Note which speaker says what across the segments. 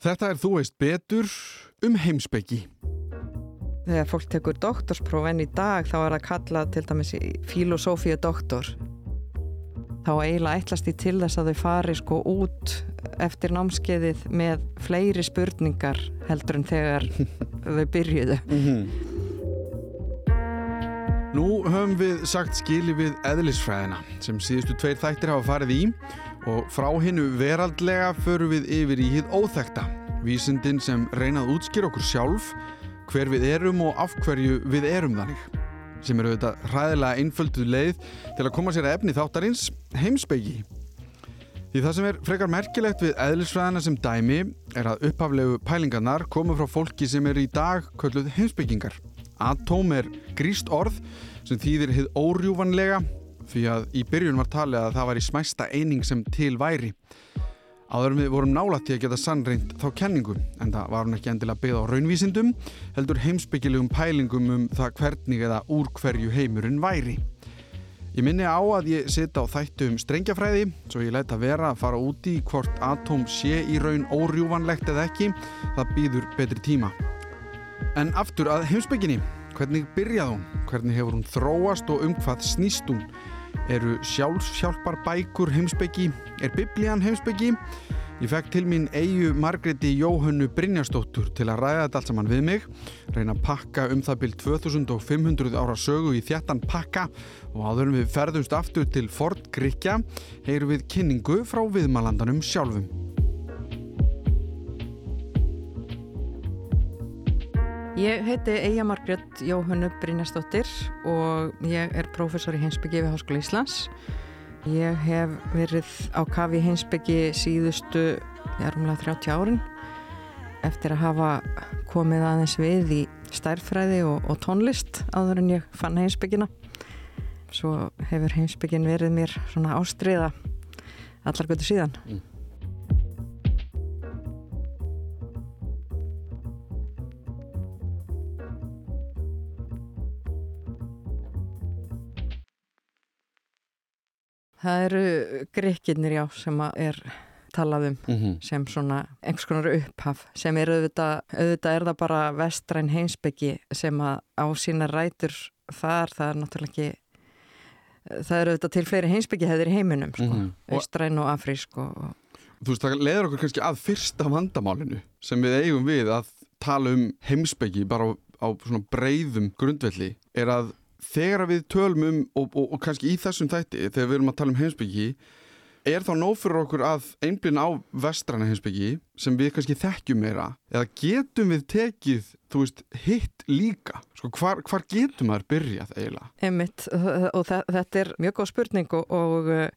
Speaker 1: Þetta er þú veist betur um heimsbyggi.
Speaker 2: Þegar fólk tekur doktorspróf en í dag þá er það kallað til dæmis filosófíu doktor. Þá eiginlega ætlast í til þess að þau fari sko út eftir námskeiðið með fleiri spurningar heldur en þegar þau byrjuðu.
Speaker 1: Nú höfum við sagt skili við eðlisfræðina sem síðustu tveir þættir hafa farið í og frá hinnu veraldlega förum við yfir í hitt óþekta. Vísindin sem reynað útskýr okkur sjálf, hver við erum og af hverju við erum þannig. Sem eru þetta hræðilega einföldu leið til að koma sér að efni þáttarins heimsbyggi. Því það sem er frekar merkilegt við eðlisfræðina sem dæmi er að upphaflegu pælingarnar koma frá fólki sem er í dag kölluð heimsbyggingar. Atóm er gríst orð sem þýðir hið órjúvanlega því að í byrjun var talið að það var í smæsta eining sem til væri. Áðurum við vorum nálægt til að geta sannreint þá kenningu en það var hún ekki endilega byggð á raunvísindum heldur heimsbyggilegum pælingum um það hvernig eða úr hverju heimurinn væri. Ég minni á að ég sita á þættu um strengjafræði svo ég læta vera að fara úti í hvort atóm sé í raun órjúvanlegt eða ekki, það býður betri tíma. En aftur að heimsbygginni, hvernig byrjað hún, hvernig hefur hún þróast og um hvað snýst hún? Eru sjálfsjálpar bækur heimsbyggi? Er biblían heimsbyggi? Ég fekk til mín eigu Margreti Jóhönnu Brynjastóttur til að ræða þetta allt saman við mig, reyna að pakka um það byrj 2500 ára sögu í þjættan pakka og áður við ferðumst aftur til Ford Gríkja, heyru við kynningu frá viðmalandanum sjálfum.
Speaker 2: Ég heiti Eija Margrét Jóhannu Brynjastóttir og ég er prófessor í heimsbyggi við Háskóla Íslands. Ég hef verið á kafi heimsbyggi síðustu, ég er umlega 30 árin, eftir að hafa komið aðeins við í stærfræði og, og tónlist áður en ég fann heimsbyggina. Svo hefur heimsbyggin verið mér svona ástriða allar götu síðan. Mm. Það eru greikinnir já sem er talað um mm -hmm. sem svona einhvers konar upphaf sem er auðvitað, auðvitað er það bara vestræn heimsbyggi sem að á sína rætur þar það er náttúrulega ekki það eru auðvitað til fleiri heimsbyggi hefur í heiminum sko, mm -hmm. austræn og afrísk og...
Speaker 1: Þú veist það leður okkur kannski að fyrsta vandamálinu sem við eigum við að tala um heimsbyggi bara á, á svona breyðum grundvelli er að þegar við tölum um og, og, og kannski í þessum þætti þegar við erum að tala um heimsbyggi er þá nóg fyrir okkur að einblinn á vestræna heimsbyggi sem við kannski þekkjum meira eða getum við tekið þú veist hitt líka sko hvar, hvar getum það byrjað eiginlega?
Speaker 2: Einmitt og þetta er mjög góð spurning og, og uh,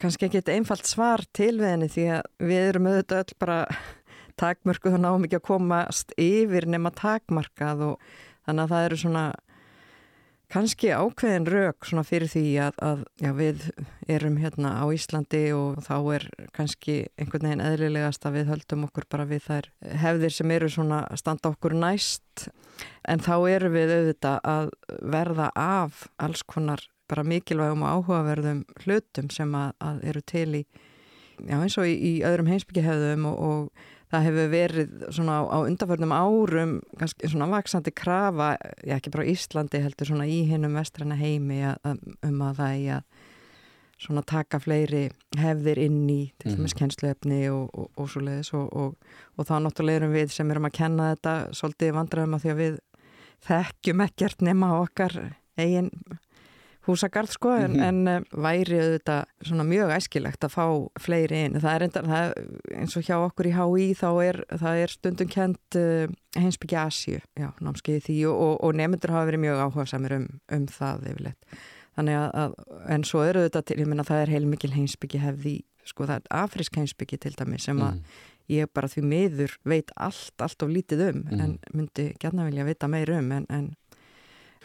Speaker 2: kannski ekki eitthvað einfalt svar til við henni því að við erum auðvitað öll bara takmörku þá náum ekki að komast yfir nema takmarkað og þannig að það eru svona kannski ákveðin rauk fyrir því að, að já, við erum hérna á Íslandi og þá er kannski einhvern veginn eðlilegast að við höldum okkur bara við þær hefðir sem eru svona standa okkur næst. En þá eru við auðvitað að verða af alls konar bara mikilvægum og áhugaverðum hlutum sem að, að eru til í já eins og í, í öðrum heimsbyggihefðum og, og það hefur verið svona á undanförnum árum svona vaksandi krafa, já ekki bara Íslandi heldur svona í hinnum vestræna heimi að, um að það er að svona taka fleiri hefðir inn í til dæmis mm. kennsluefni og, og, og svo leiðis og, og þá náttúrulega erum við sem erum að kenna þetta svolítið vandræðum að því að við þekkjum ekkert nema okkar eigin húsagarð sko en, mm -hmm. en uh, væri auðvitað svona mjög æskilegt að fá fleiri inn. Það er enda, það, eins og hjá okkur í HÍ þá er, er stundum kent uh, heimsbyggja Asju, já, námskeiði því og, og, og nefndur hafa verið mjög áhuga samir um, um það yfirleitt. Þannig að, að en svo eru auðvitað til, ég menna það er heilmikil heimsbyggja hefði, sko það er afrisk heimsbyggja til dæmi sem að mm. ég bara því miður veit allt, allt of lítið um mm. en myndi gætna vilja vita meir um en, en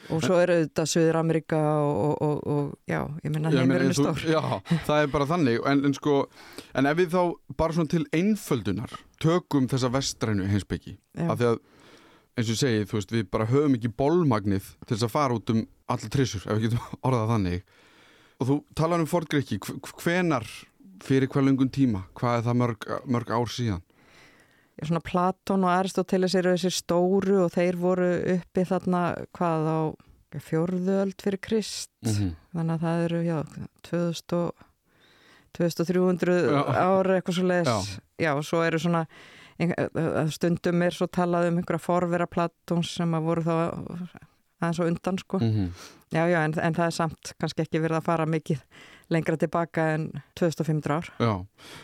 Speaker 2: og svo eru þetta Suður Amerika og, og, og já, ég menna heimurinn er stór.
Speaker 1: Já, það er bara þannig. En, en sko, en ef við þá bara svona til einföldunar tökum þessa vestrænu heimsbyggi af því að, eins og segið, þú veist við bara höfum ekki bólmagnið til þess að fara út um allir trissur, ef við getum orðað þannig. Og þú talar um Fordgreiki hvenar fyrir hver lungun tíma, hvað er það mörg, mörg ár síðan?
Speaker 2: Svona Platón og Aristoteles eru þessi stóru og þeir voru uppi þarna hvað á fjörðöld fyrir Krist
Speaker 1: mm -hmm.
Speaker 2: þannig að það eru já, 2000 og 2300
Speaker 1: Já.
Speaker 2: ára eitthvað svo leiðis
Speaker 1: Já.
Speaker 2: já, og svo eru svona stundum er svo talað um einhverja forvera Platóns sem að voru þá aðeins og undan sko.
Speaker 1: Mhm.
Speaker 2: já, já, en, en það er samt kannski ekki verið að fara mikið lengra tilbaka en 2500 ár.
Speaker 1: Já,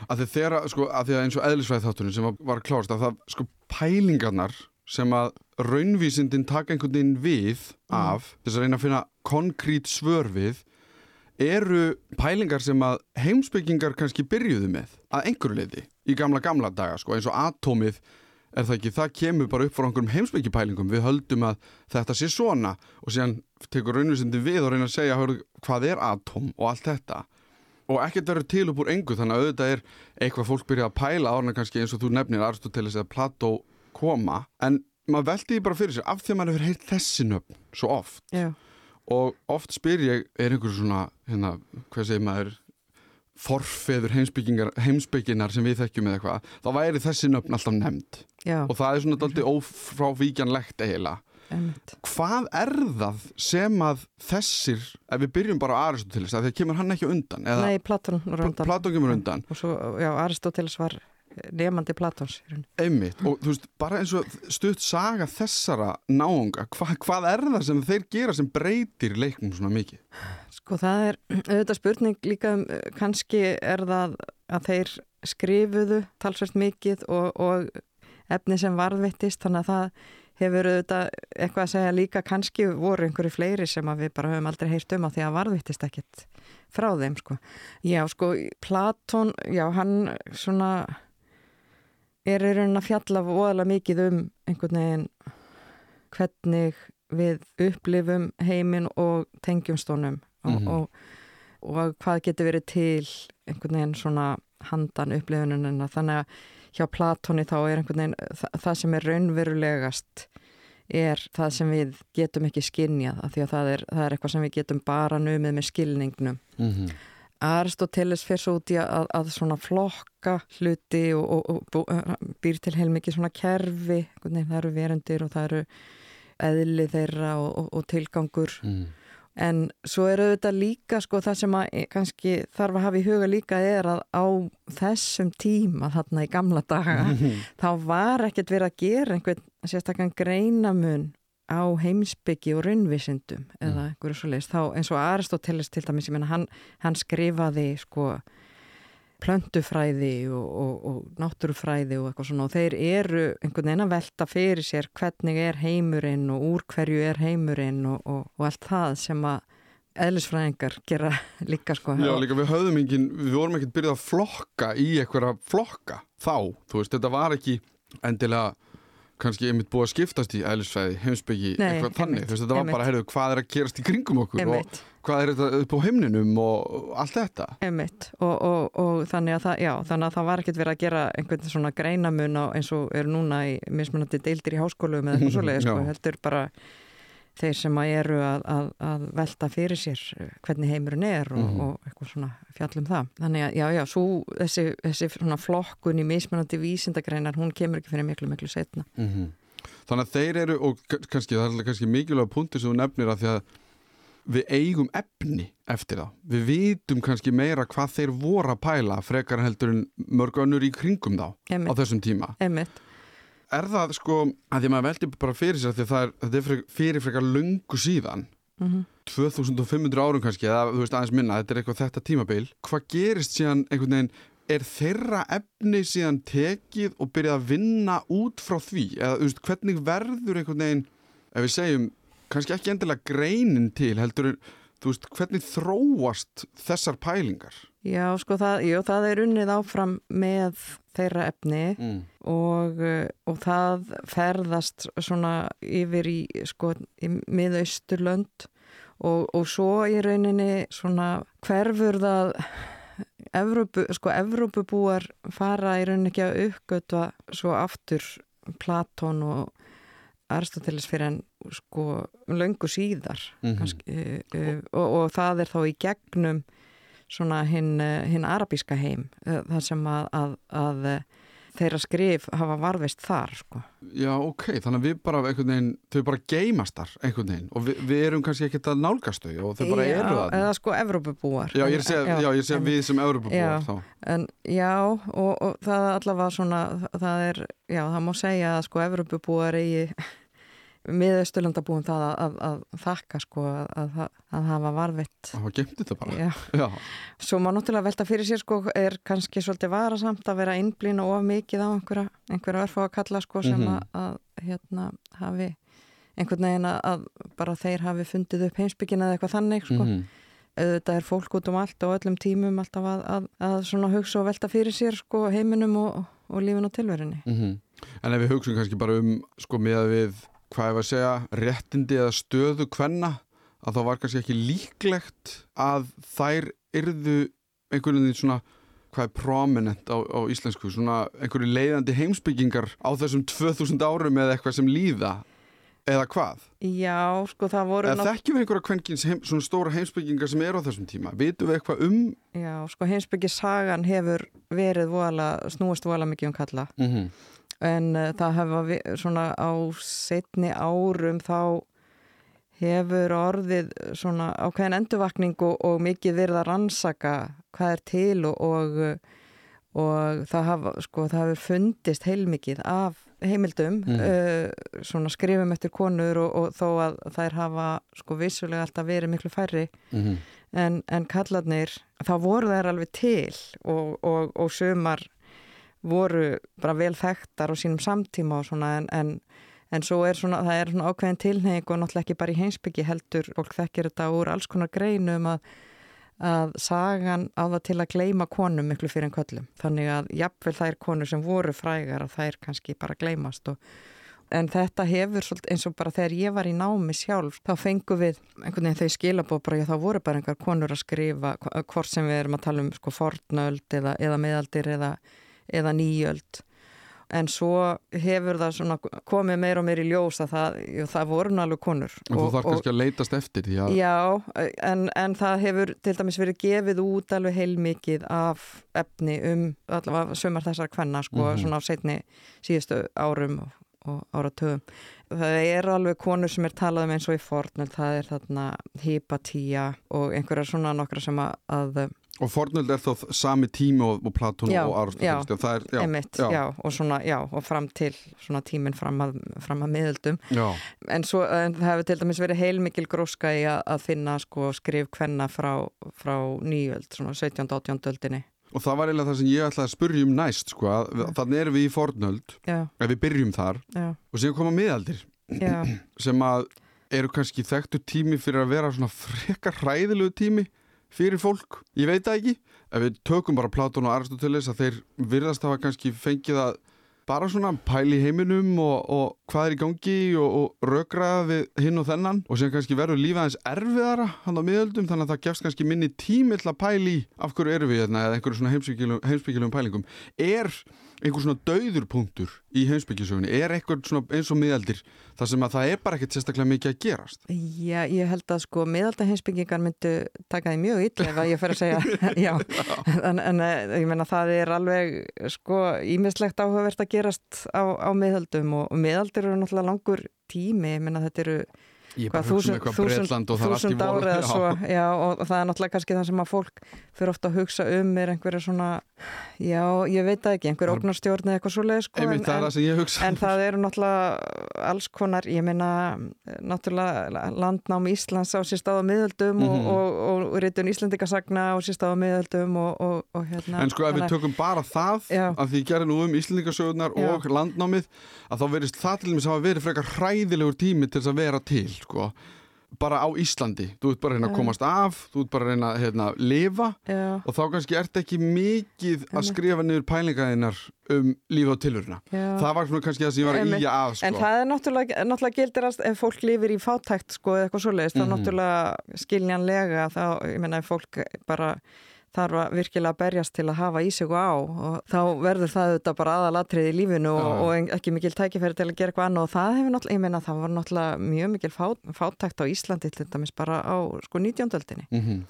Speaker 1: að því þeirra, sko, að því að eins og eðlisfræði þátturinn sem var, klárast að það, sko, pælingarnar sem að raunvísindin taka einhvern veginn við af þess að reyna að finna konkrít svör við eru pælingar sem að heimsbyggingar kannski byrjuðu með að einhverju leiti í gamla gamla daga, sko, eins og atómið er það ekki, það kemur bara upp frá einhverjum heimsbyggipælingum, við höldum að þetta sé svona. Og síðan tekur raunvísindin við og reyna að segja hörðu, hvað er atóm og allt þetta? Og ekkert verður til upp úr engu þannig að auðvitað er eitthvað fólk byrjað að pæla árna kannski eins og þú nefnir Aristoteles eða Plató koma. En maður veldi því bara fyrir sér af því að maður hefur heyrt þessi nöfn svo oft.
Speaker 2: Já,
Speaker 1: og oft spyr ég er einhver svona, hérna, hvað segir maður forfeður heimsbyggingar sem við þekkjum eða eitthvað þá væri þessi nöfn alltaf nefnd.
Speaker 2: Já,
Speaker 1: og það er svona daldi ófrávíkjanlegt eiginlega.
Speaker 2: Einmitt.
Speaker 1: Hvað er það sem að þessir, ef við byrjum bara á Aristoteles, að kemur hann ekki undan eða
Speaker 2: Nei, Platón undan.
Speaker 1: Platón kemur undan.
Speaker 2: Og svo, já, Aristoteles var nefandi Platóns
Speaker 1: einmitt, og þú veist, bara eins og stutt saga þessara náunga hva, hvað er það sem þeir gera sem breytir leiknum svona mikið?
Speaker 2: Sko það er auðvitað spurning líka um eh, kannski er það að þeir skrifuðu talsvert mikið og, og efni sem varðvittist þannig að það hefur auðvitað eitthvað að segja líka kannski voru einhverju fleiri sem að við bara höfum aldrei heyrt um að því að varðvittist ekkit frá þeim sko. Já sko Platón, já hann svona er í raunin að fjalla voðalega mikið um einhvern veginn hvernig við upplifum heiminn og tengjumstónum og,
Speaker 1: Mhm.
Speaker 2: og, og hvað getur verið til einhvern veginn svona handan upplifununa þannig að hjá Platóni þá er einhvern veginn það, það sem er raunverulegast er það sem við getum ekki skinjað af því að það er, það er eitthvað sem við getum bara numið með skilningnum
Speaker 1: Mm -hmm.
Speaker 2: Aristoteles fyrir svo út í að, að svona flokka hluti og, og, og býr til heilmikið svona kerfi, það eru verendir og það eru eðli þeirra og, og, og tilgangur
Speaker 1: Mm.
Speaker 2: En svo er auðvitað líka sko það sem að kannski þarf að hafa í huga líka er að á þessum tíma þarna í gamla daga þá var ekkert verið að gera einhvern sérstakann greinamun á heimsbyggi og raunvísindum eða einhverju svo leist, þá eins og Aristoteles til dæmis, ég menna hann, hann skrifaði sko plöntufræði og, og, og náttúrufræði og eitthvað svona. Og þeir eru einhvern veginn að velta fyrir sér hvernig er heimurinn og úr hverju er heimurinn og, og, og allt það sem að eðlisfræðingar gera líka sko.
Speaker 1: Já, líka við höfðum engin, við vorum ekkert byrjað að flokka í einhverja flokka þá, þú veist, þetta var ekki endilega kannski einmitt búið að skiptast í eðlisfræði, heimsbyggi, eitthvað þannig, þú veist, þetta var bara, heyrðu, hvað er að gerast í kringum okkur?
Speaker 2: Einmitt.
Speaker 1: og hvað er þetta upp á heimninum og allt þetta.
Speaker 2: Einmitt og, og, og þannig, að það, já, þannig að það var ekkert verið að gera einhvern svona greinamun á eins og er núna í mismunandi deildir í háskólum eða eitthvað svoleiðis sko, heldur bara þeir sem að eru að, að, að velta fyrir sér hvernig heimurinn er og,
Speaker 1: Mhm.
Speaker 2: og eitthvað svona fjallum það. Þannig að já, já, svo þessi, þessi svona flokkun í mismunandi vísindagreinar, hún kemur ekki fyrir miklu, miklu setna.
Speaker 1: Þannig að þeir eru, og kannski, það er kannski mikilvæga punktur sem þú nefnir að því að við eigum efni eftir það. Við vitum kannski meira hvað þeir voru að pæla frekar heldur en mörg önnur í kringum þá á
Speaker 2: Einmitt,
Speaker 1: þessum tíma.
Speaker 2: einmitt,
Speaker 1: Er það sko, að því að maður veldi bara fyrir sér því að það er, þetta er fyrir, frekar löngu síðan,
Speaker 2: mm
Speaker 1: 2500 árum kannski, eða þú veist aðeins minna, þetta er eitthvað þetta tímabil. Hvað gerist síðan einhvern veginn, er þeirra efni síðan tekið og byrjað að vinna út frá því? Eða þú veist, hvernig verður einhvern veginn, ef við segjum, kannski ekki endilega greinin til, heldur, þú veist, hvernig þróast þessar pælingar?
Speaker 2: Já, sko, það, jú, það er unnið áfram með þeirra efni
Speaker 1: Mm.
Speaker 2: og, uh, og það ferðast svona yfir í, sko, í miðausturlönd og, og svo í rauninni svona hverfur það Evrópu, sko, Evrópubúar fara í rauninni ekki að uppgötva svo aftur Platón og Aristoteles fyrir en sko löngu síðar
Speaker 1: Mhm.
Speaker 2: kannski, uh, uh, og, og það er þá í gegnum svona hinn, uh, hinn arabíska heim uh, þar sem að, að, að þeirra skrif hafa varvist þar sko.
Speaker 1: Já, ok, þannig að við bara einhvern veginn, þau bara geimast þar einhvern veginn og við, við erum kannski ekkert að nálgast þau og þau bara
Speaker 2: já,
Speaker 1: eru það
Speaker 2: eða sko Evrópubúar
Speaker 1: Já, ég að segja, já, ég segja
Speaker 2: en-
Speaker 1: við sem Evropabúar
Speaker 2: Já.
Speaker 1: þá
Speaker 2: En já, og, og það allavega svona, það er, já, það má segja að sko Evropubúar eigi miðausturlandabúum það að, að, að þakka sko að, að, að hafa varvitt.
Speaker 1: Það var geimt þetta bara
Speaker 2: Já,
Speaker 1: Já,
Speaker 2: svo má náttúrulega velta fyrir sér sko er kannski svolítið varasamt að vera innblýna of mikið á einhverja, einhverja örfá að kalla sko sem
Speaker 1: Mhm.
Speaker 2: að, að hérna hafi einhvern veginn að, að bara þeir hafi fundið upp heimsbyggina eða eitthvað þannig sko.
Speaker 1: mhm,
Speaker 2: auðvitað er fólk út um allt og öllum tímum alltaf að, að, að svona hugsa og velta fyrir sér sko heiminum og, og lífin og tilverinni.
Speaker 1: mhm. En ef við hugsun kannski bara um sko með að við, hvað ég var að segja réttindi eða stöðu kvenna að þá var kannski ekki líklegt að þær yrðu einhvern veginn svona hvað er prominent á, á íslensku svona einhverju leiðandi heimsbyggingar á þessum 2000 árum eða eitthvað sem líða eða hvað?
Speaker 2: Já, sko það voru
Speaker 1: Eða þekkjum við einhverja kvenkins heim, svona stóra heimsbyggingar sem eru á þessum tíma? Vitum við eitthvað um?
Speaker 2: Já, sko heimsbyggi sagan hefur verið vola, snúast vola mikið um kalla
Speaker 1: Mm -hmm.
Speaker 2: En uh, það hefa svona á setni árum þá hefur orðið svona ákveðin endurvakning og, og mikið verið að rannsaka hvað er til og, og, og það, hafa, sko, það hefur fundist heilmikið af heimildum
Speaker 1: Mhm.
Speaker 2: uh, svona skrifum eftir konur og, og þó að þær hafa sko vissulega alltaf verið miklu færri
Speaker 1: Mm
Speaker 2: en, en kallarnir, þá voru þær alveg til og, og, og sumar voru bara vel þekktar á sínum samtíma og svona en, en, en svo er svona, það er svona ákveðin tilneying og náttúrulega ekki bara í heimsbyggi heldur, fólk þekkir þetta úr alls konar greinum að, að sagan á það til að gleima konum miklu fyrir en köllum. Þannig að jafnvel þær konur sem voru frægar að þær kannski bara gleimast og En þetta hefur svolítið eins og bara þegar ég var í námi sjálf, þá fengum við einhvern veginn þau skilabóð bara, já þá voru bara einhver konur að skrifa, hvort sem við erum að tala um sko fornöld eða, eða meðaldir eða, eða nýjöld. En svo hefur það svona komið meir og meir í ljós að það, það voru alveg konur.
Speaker 1: En þú þarf kannski að leitast eftir því að...
Speaker 2: Já, en, en það hefur til dæmis verið gefið út alveg heilmikið af efni um allavega sömur þessar kvenna sko,
Speaker 1: Mhm.
Speaker 2: svona á setni síðustu árum og og áratöfum. Það er alveg konur sem er talað um eins og í fornöld, það er þarna Hypatia og einhverjar svona nokkra sem að
Speaker 1: Og fornöld er þá sami tími og, og Platón
Speaker 2: Já,
Speaker 1: og Aristoteles.
Speaker 2: já,
Speaker 1: er, já,
Speaker 2: emitt, já. og svona, og fram til svona tíminn fram að, fram að miðöldum.
Speaker 1: já.
Speaker 2: En svo, en það hefur til dæmis verið heilmikil gróska í að, að finna sko skrif kvenna frá, frá nýjöld, svona 17. og 18. öldinni.
Speaker 1: Og það var eiginlega það sem ég ætlaði að spurja um næst, sko, þannig erum við í fornöld, ef við byrjum þar, og síðan koma miðaldir, sem að eru kannski þekktu tími fyrir að vera svona frekar hræðilegu tími fyrir fólk. Ég veit það ekki, ef við tökum bara Platón og Aristoteles að þeir virðast hafa kannski fengið að bara svona pæli heiminum og, og hvað er í gangi og, og rökraða við hinn og þennan og sem kannski verður lífið aðeins erfiðara hann á miðöldum þannig að það gefst kannski minni tími til að pæli af hverju eru við hérna eða einhverju svona heimsbyggilegum pælingum. Er einhver svona dauðurpunktur í heimsbyggisögunni, er einhver svona eins og miðaldir þar sem að það er bara ekkert sérstaklega mikið að gerast?
Speaker 2: Já, ég held að sko miðalda heimsbyggingar myndu taka því mjög illa ef að ég fer að segja. Já, en, en eh, ég menna það er alveg sko ímislegt áhugavert að gerast á, á miðaldum og, og miðaldir eru náttúrulega langur tími, ég menna þetta eru
Speaker 1: Ég bara að hugsa um eitthvað
Speaker 2: þúsund,
Speaker 1: Bretland og það er allt í
Speaker 2: eða
Speaker 1: Já.
Speaker 2: svo, já, og það er náttúrulega kannski það sem að fólk fyrir ofta að hugsa um er einhverja svona, já, ég veit það ekki, einhver
Speaker 1: Það-
Speaker 2: ógnarstjórn eða eitthvað svo leið, sko,
Speaker 1: Einmitt, það er
Speaker 2: en,
Speaker 1: það sem ég hugsa
Speaker 2: En það eru náttúrulega alls konar, ég meina náttúrulega landnám Íslands á sér stað á miðöldum
Speaker 1: Mhm.
Speaker 2: og, og, og ritun Íslandikasagna á sér stað á miðöldum og, og, og hérna.
Speaker 1: En sko ef við
Speaker 2: að-
Speaker 1: tökum bara það
Speaker 2: Já.
Speaker 1: að því gerði nú um Íslendingasögurnar
Speaker 2: Já.
Speaker 1: og landnámið að þá verist það til dæmis hafa verið frekar hræðilegur tími til þess að vera til sko. bara á Íslandi. Þú ert bara að reyna að komast af þú ert bara að reyna að hérna, lifa.
Speaker 2: Já,
Speaker 1: og þá kannski ert ekki mikið að skrifa niður pælingaðinnar um lífi og tilurina. Það var kannski það sem ég var að íja að sko.
Speaker 2: En það er náttúrulega, náttúrulega gildir að ef fólk lifir í fátækt sko eða eitthvað svoleiðist,
Speaker 1: Mhm.
Speaker 2: þá náttúrulega skiljanlega þá, ég meina ef fólk bara þarf að virkilega berjast til að hafa í sig og á og þá verður það auðvitað bara aðalatrið í lífinu og,
Speaker 1: Já.
Speaker 2: og ekki mikil tækifæri til að gera eitthvað annað og það hefur náttúrulega, ég meina það var náttúrulega mjög mikil fát, fátækt á Íslandi til dæmis bara á sko 19.
Speaker 1: mm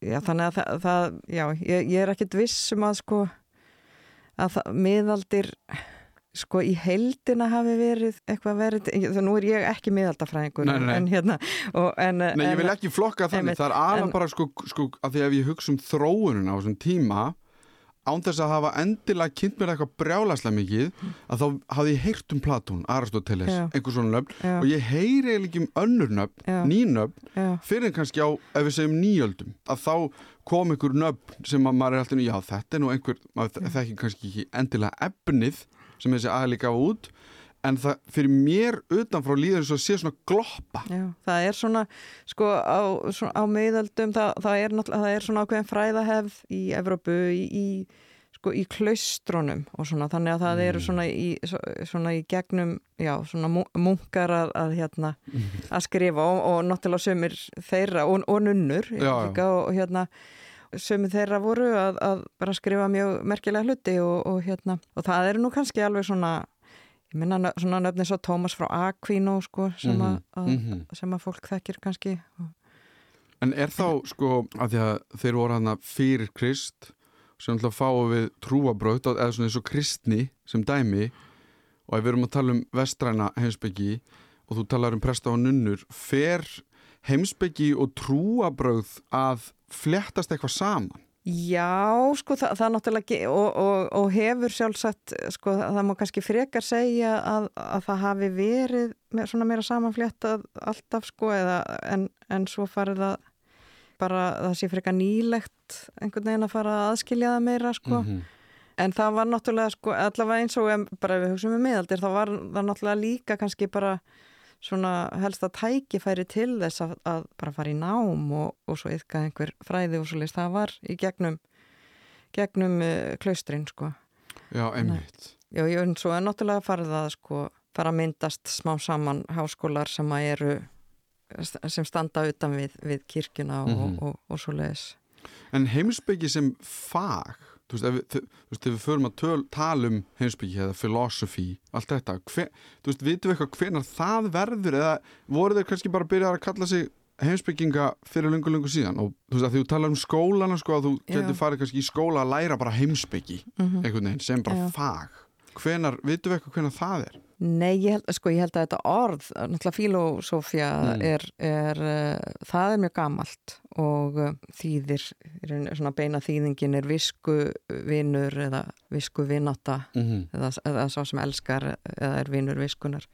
Speaker 2: Já, þannig að það, það já, ég, ég er ekkit viss um að sko að það, miðaldir sko í heldina hafi verið eitthvað verið, þannig nú er ég ekki miðaldafræðingur
Speaker 1: Nei, nei,
Speaker 2: en hérna og, en,
Speaker 1: Nei, ég vil ekki flokka þannig, það er alveg bara sko, sko, að því ef ég hugsa um þróunin á þessum tíma án þess að hafa endilega kynnt mér eitthvað brjálaslega mikið að þá hafði ég heyrt um Platón, Aristoteles,
Speaker 2: Já.
Speaker 1: einhver svona nöfn
Speaker 2: Já.
Speaker 1: og ég heyri ekki um önnur nöfn, nýnöfn fyrir en kannski á, ef við segjum nýjöldum að þá kom einhver nöfn sem að maður er alltaf, já þetta er nú einhver maður
Speaker 2: Mm.
Speaker 1: þekki kannski ekki endilega efnið sem þessi aðli gaf út en það fyrir mér utanfrá líður eins og sé svona gloppa.
Speaker 2: Já, það er svona sko á, svona, á miðaldum það, það, er það er svona ákveðin fræðahefð í Evrópu í, í sko í klaustrónum og svona þannig að það eru svona í, svona í gegnum, já, svona mu- munkar að, að hérna að skrifa og, og náttúrulega sömur þeirra og, og nunnur
Speaker 1: Já,
Speaker 2: og hérna sömur þeirra voru að, að bara skrifa mjög merkilega hluti og, og hérna og það eru nú kannski alveg svona ég minna svona nöfni svo Tómas frá Aquino sko sem,
Speaker 1: Mhm,
Speaker 2: að, að,
Speaker 1: mhm.
Speaker 2: sem að fólk þekkir kannski
Speaker 1: En er þá sko að því að þeir voru hana fyrir krist sem ætla að fáu við trúabraut eða svona eins og kristni sem dæmi og ef við erum að tala um vestræna heimsbyggi og þú talar um presta og nunnur fer heimsbyggi og trúabraut að flettast eitthvað saman
Speaker 2: Já, sko, það, það náttúrulega og, og, og hefur sjálfsagt sko, það má kannski frekar segja að, að það hafi verið með, svona meira samanfléttað alltaf sko, eða, en, en svo farið það bara það sé frekar nýlegt einhvern veginn að fara að aðskilja það meira sko.
Speaker 1: -hmm.
Speaker 2: en það var náttúrulega sko, allavega eins og bara við hugsaum með miðaldir þá var það náttúrulega líka kannski bara svona helsta tækifæri til þess að, að bara fara í nám og, og svo yfka einhver fræði og svo leist það var í gegnum gegnum uh, klaustrin sko.
Speaker 1: Já, einmitt.
Speaker 2: Já, já, en svo er náttúrulega farið að sko fara að myndast smá saman háskólar sem að eru sem standa utan við, við kirkjuna og,
Speaker 1: Mhm.
Speaker 2: og, og svo leiðis
Speaker 1: En heimsbyggi sem fag þú veist, ef við, veist, ef við förum að töl, tala um heimsbyggi eða philosophy allt þetta, hver, þú veist, vitum við eitthvað hvenar það verður eða voru þeir kannski bara að byrja að kalla sig heimsbygginga fyrir lungu lungu síðan? Og þú veist að því þú talar um skólana sko að þú getur farið kannski í skóla að læra bara heimsbyggi
Speaker 2: mm
Speaker 1: einhvern veginn sem bara
Speaker 2: Já.
Speaker 1: fag. Hvenar, vitum við eitthvað hvenar það er
Speaker 2: Nei, ég held, sko, ég held að þetta orð, náttúrulega filosófía
Speaker 1: Mm.
Speaker 2: er, er uh, það er mjög gamalt og uh, þýðir, svona beina þýðingin er visku vinur eða visku vináta
Speaker 1: mm -hmm.
Speaker 2: eða, eða sá sem elskar eða er vinur viskunar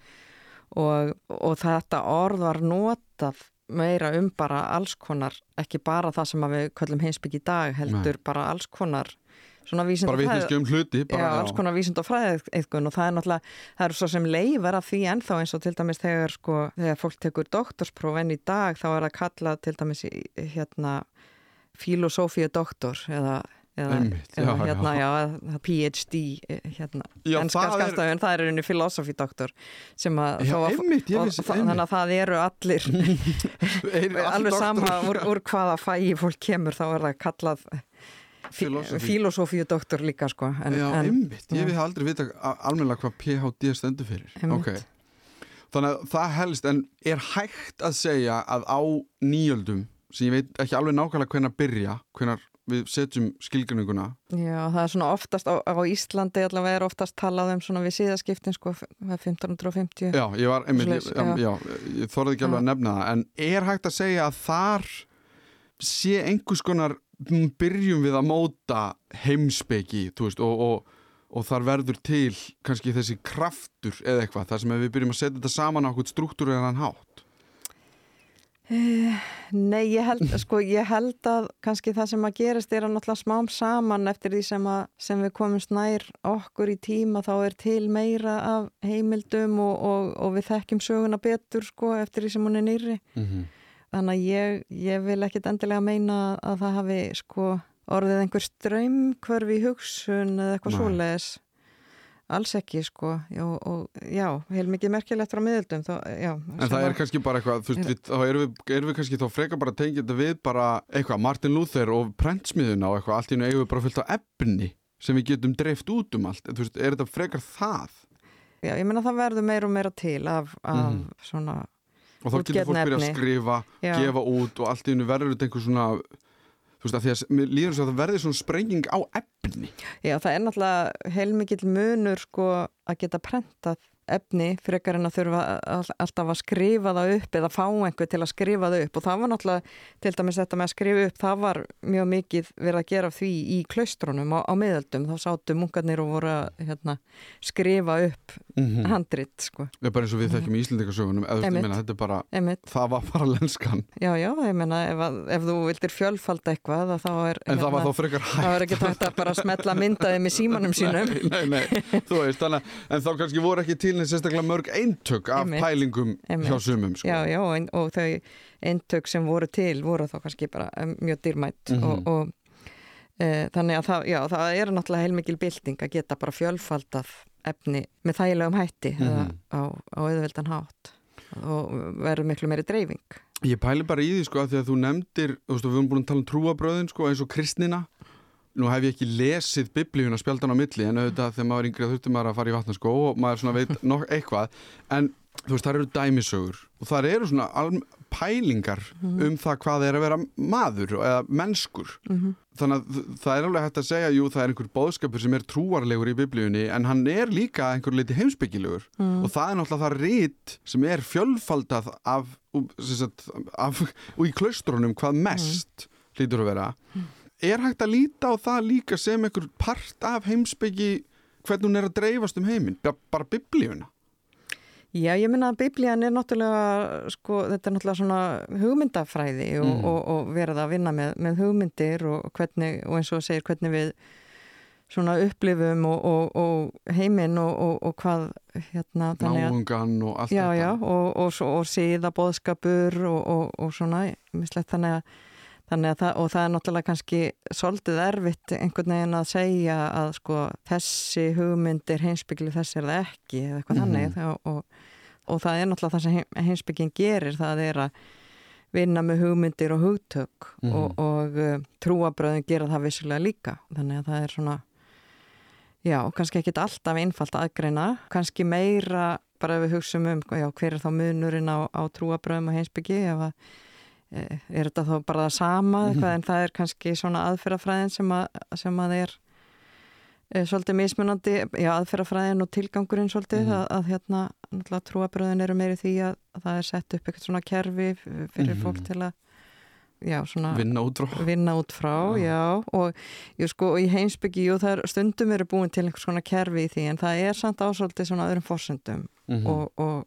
Speaker 2: og, og þetta orð var notað meira um bara alls konar, ekki bara það sem við köllum heimsbyggi í dag, heldur bara alls konar svona vísind
Speaker 1: bara vitneski um hluti bara,
Speaker 2: Já, alls konar vísind og fræðið og það er náttúrulega, það eru svo sem leifar af því ennþá eins og til dæmis þegar sko, þegar fólk tekur doktorspróf enn í dag þá er það kallað til dæmis hérna filosófíu doktor eða, eða,
Speaker 1: Einmitt,
Speaker 2: eða
Speaker 1: já,
Speaker 2: hérna,
Speaker 1: já.
Speaker 2: já, PhD hérna,
Speaker 1: Já,
Speaker 2: ennska
Speaker 1: það er-
Speaker 2: það er unni filosófí doktor sem að að-
Speaker 1: einmitt,
Speaker 2: og
Speaker 1: vissi-
Speaker 2: það- þannig að það eru allir alveg sama úr, úr hvaða fægi fólk kemur þá er það kallað. Filosófíu doktor líka sko en,
Speaker 1: Já,
Speaker 2: en,
Speaker 1: einmitt, ég
Speaker 2: já.
Speaker 1: við aldrei vita almennilega hvað PHD stendur fyrir
Speaker 2: Einmitt.
Speaker 1: Ok. Þannig að það helst en er hægt að segja að á nýjöldum sem ég veit ekki alveg nákvæmlega hvenar byrja hvenar við setjum skilgruninguna
Speaker 2: Já, það er svona oftast á, á Íslandi allavega er oftast talað um svona við síðaskiptin sko, 1550
Speaker 1: Já, ég var einmitt, ég,
Speaker 2: Svoleiðis,
Speaker 1: já. ég þorði ekki alveg að nefna það en er hægt að segja að þar sé einhvers konar byrjum við að móta veist, og, og, og þar verður til kannski þessi kraftur eða eitthvað, þar sem við byrjum að setja þetta saman á okkur struktúr eða hann hátt
Speaker 2: Nei, ég held, sko, ég held að kannski það sem að gerist er að náttúrulega smám saman eftir því sem, að, sem við komumst nær okkur í tíma þá er til meira af heimildum og, og, og við þekkjum söguna betur sko eftir því sem hún er nýri.
Speaker 1: mm -hmm.
Speaker 2: Þannig að ég, ég vil ekkit endilega meina að það hafi sko orðið einhver ströymkvörf í hugsun eða eitthvað svoleiðis. Alls ekki sko já, og já, heil mikið merkilegt frá miðöldum þá, já,
Speaker 1: En það er kannski bara eitthvað, þú veist, þá erum við, erum við kannski þá frekar bara þetta við bara eitthvað, Martin Luther og prentsmiðuna og eitthvað, allt í hennu eigum við bara fullt á efni sem við getum dreift út um allt, þú veist, er þetta frekar það?
Speaker 2: Já, ég meina það verður meira og meira til af, af
Speaker 1: Mhm.
Speaker 2: svona,
Speaker 1: Og þá getur fólk byrjað að skrifa,
Speaker 2: Já.
Speaker 1: gefa út og allt í hennu verður þetta einhver svona, þú veist, að því að mér líður svo að það verður svona sprenging á efni
Speaker 2: Já, það er náttúrulega heilmikill munur sko að geta prentað efni frekar en að þurfa alltaf að skrifa það upp eða fá einhver til að skrifa það upp. Og það var náttúrulega til dæmis þetta með að skrifa upp það var mjög mikið verið að gera því í klaustrunum á, á miðaldum þá sátu munkarnir og voru að hérna, skrifa upp mm -hmm. handrit sko.
Speaker 1: Það er bara eins og við þekkjum í eða meina, þetta er bara,
Speaker 2: Einmitt.
Speaker 1: það var bara lenskan.
Speaker 2: Já, já, ég menna ef, ef þú vildir fjölfalda eitthvað þá er
Speaker 1: En hérna, það var hérna, þá frekar hægt
Speaker 2: Það var ekki tægt að bara smetla myndaði með símanum sínum
Speaker 1: Nei, nei, nei, neins sérstaklega mörg eintök af Einmitt. pælingum Einmitt. hjá sumum sko.
Speaker 2: Já, já, og, og þau eintök sem voru til voru þá kannski bara mjög dýrmætt mm -hmm. og, og e, þannig að það, já, það er náttúrulega heilmikil bilding að geta bara fjölfaldað efni með þægilegum hætti mm -hmm. á, á auðveldan hátt og verður miklu meiri dreifing.
Speaker 1: Ég pæli bara í því sko að því að þú nefndir, þú veist, við höfum búin að tala um trúabröðin sko eins og kristnina. Nú hef ég ekki lesið biblíun að spjaldan á milli en auðvitað þegar maður er yngrið þurftum maður að fara í vatnarskó og maður svona veit nokk eitthvað en þú veist, það eru dæmisögur og það eru svona pælingar mm -hmm. um það hvað er að vera maður eða mennskur mm -hmm. þannig að það er alveg hægt að segja jú það er einhver bóðskapur sem er trúarlegur í biblíunni en hann er líka einhver liti heimsbyggilegur mm. og það er náttúrulega það rít sem er fjölfaldað af, sagt, af og í klaustrunum hvað mest lítur að vera er hægt að líta á það líka sem einhver part af heimsbyggi hvernig hún er að dreifast um heiminn? Bara biblíuna?
Speaker 2: Já, ég minna að biblían er náttúrulega, sko, þetta er náttúrulega svona hugmyndafræði og, mm. og, og verða að vinna með, með hugmyndir og, hvernig, og eins og segir hvernig við svona upplifum og heiminn og hvað hérna
Speaker 1: Náungan og allt
Speaker 2: já, þetta. Já, já, og síða boðskapur og svona, mislegt þannig að Þannig að það, og það er náttúrulega kannski svolítið erfitt einhvern veginn að segja að sko þessi hugmyndir heimsbyggli þess er það ekki eða eitthvað mm -hmm. þannig og, og, og það er náttúrulega það sem heimsbyggin gerir það er að vinna með hugmyndir og hugtök mm -hmm. og, og uh, trúabröðin gera það vissulega líka þannig að það er svona já, kannski ekki alltaf einfalt aðgreina, kannski meira bara ef við hugsaum um já, hver er þá munurinn á, á trúabröðum og heimsbyggi ef að er þetta þá bara það sama mm -hmm. en það er kannski svona aðferðafræðin sem að, sem að er, er svolítið mismunandi, já aðferðafræðin og tilgangurinn svolítið mm -hmm. að, að hérna náttúrulega trúabröðin eru meiri því að, að það er sett upp eitthvað svona kerfi fyrir mm -hmm. fólk til að já, svona,
Speaker 1: vinna út frá,
Speaker 2: vinna út frá já. og jú, sko, í heimsbyggi og er stundum eru búin til einhvers svona kerfi í því en það er samt ásaldið svona öðrum fórsendum mhm. og, og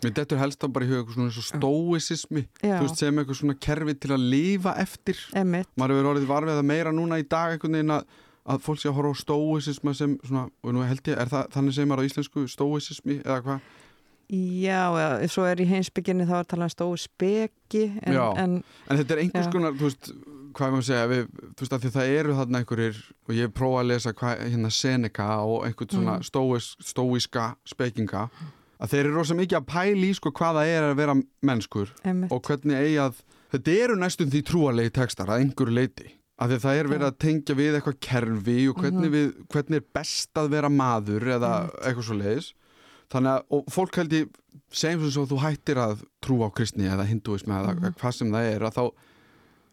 Speaker 1: Mér dettur helst á bara í huga svona stóisismi, þú veist, sem eitthvað svona kerfi til að lifa eftir. Maður hefur orðið varfið að meira núna í dag einhvern veginn að, að fólk sé að horfa á stóisisma sem svona, og nú held ég, er það þannig sem er á íslensku stóisismi eða hvað?
Speaker 2: Já, eða, svo er í heimsbygginni þá að tala um stóispeki.
Speaker 1: En, en, en þetta er einhvers já. konar, þú veist, hvað er maður að segja, við, þú veist, að því það eru þarna einhverjir, og ég prófa að lesa hvað, hérna Seneca og einhvern svona mm. stóis, stóiska spekinga að þeir eru rosa mikið að pæli í sko hvaða er að vera mennskur
Speaker 2: Einmitt.
Speaker 1: og hvernig eigi að þetta eru næstum því trúalegi tekstar að einhverju leiti að það er verið að tengja við eitthvað kerfi og hvernig, -hmm. við, hvernig er best að vera maður eða eitthvað svo leiðis þannig að, og fólk held ég segjum sem þú hættir að trúa á kristni eða hinduismi eða mm -hmm. hvað sem það er að þá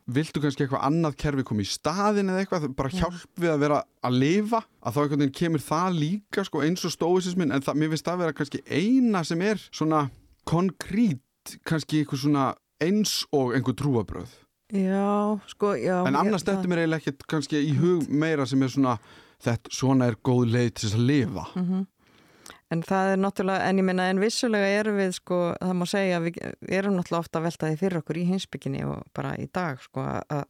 Speaker 1: viltu kannski eitthvað annað kerfi koma í staðin eða eitthvað, bara hjálp við að vera að lifa, að þá einhvern veginn kemur það líka sko, eins og stóisismin en það, mér finnst það að vera kannski eina sem er svona konkrít kannski eitthvað svona eins og einhver trúabröð
Speaker 2: Já, sko, já
Speaker 1: En annars þetta mér eiginlega ekkert kannski í hug meira sem er svona þetta svona er góð leið til þess að lifa.
Speaker 2: Mm -hmm. En það er náttúrulega, en ég minna, en vissulega erum við, sko, það má segja, við erum náttúrulega ofta veltaði fyrir okkur í hinsbygginni og bara í dag, sko, að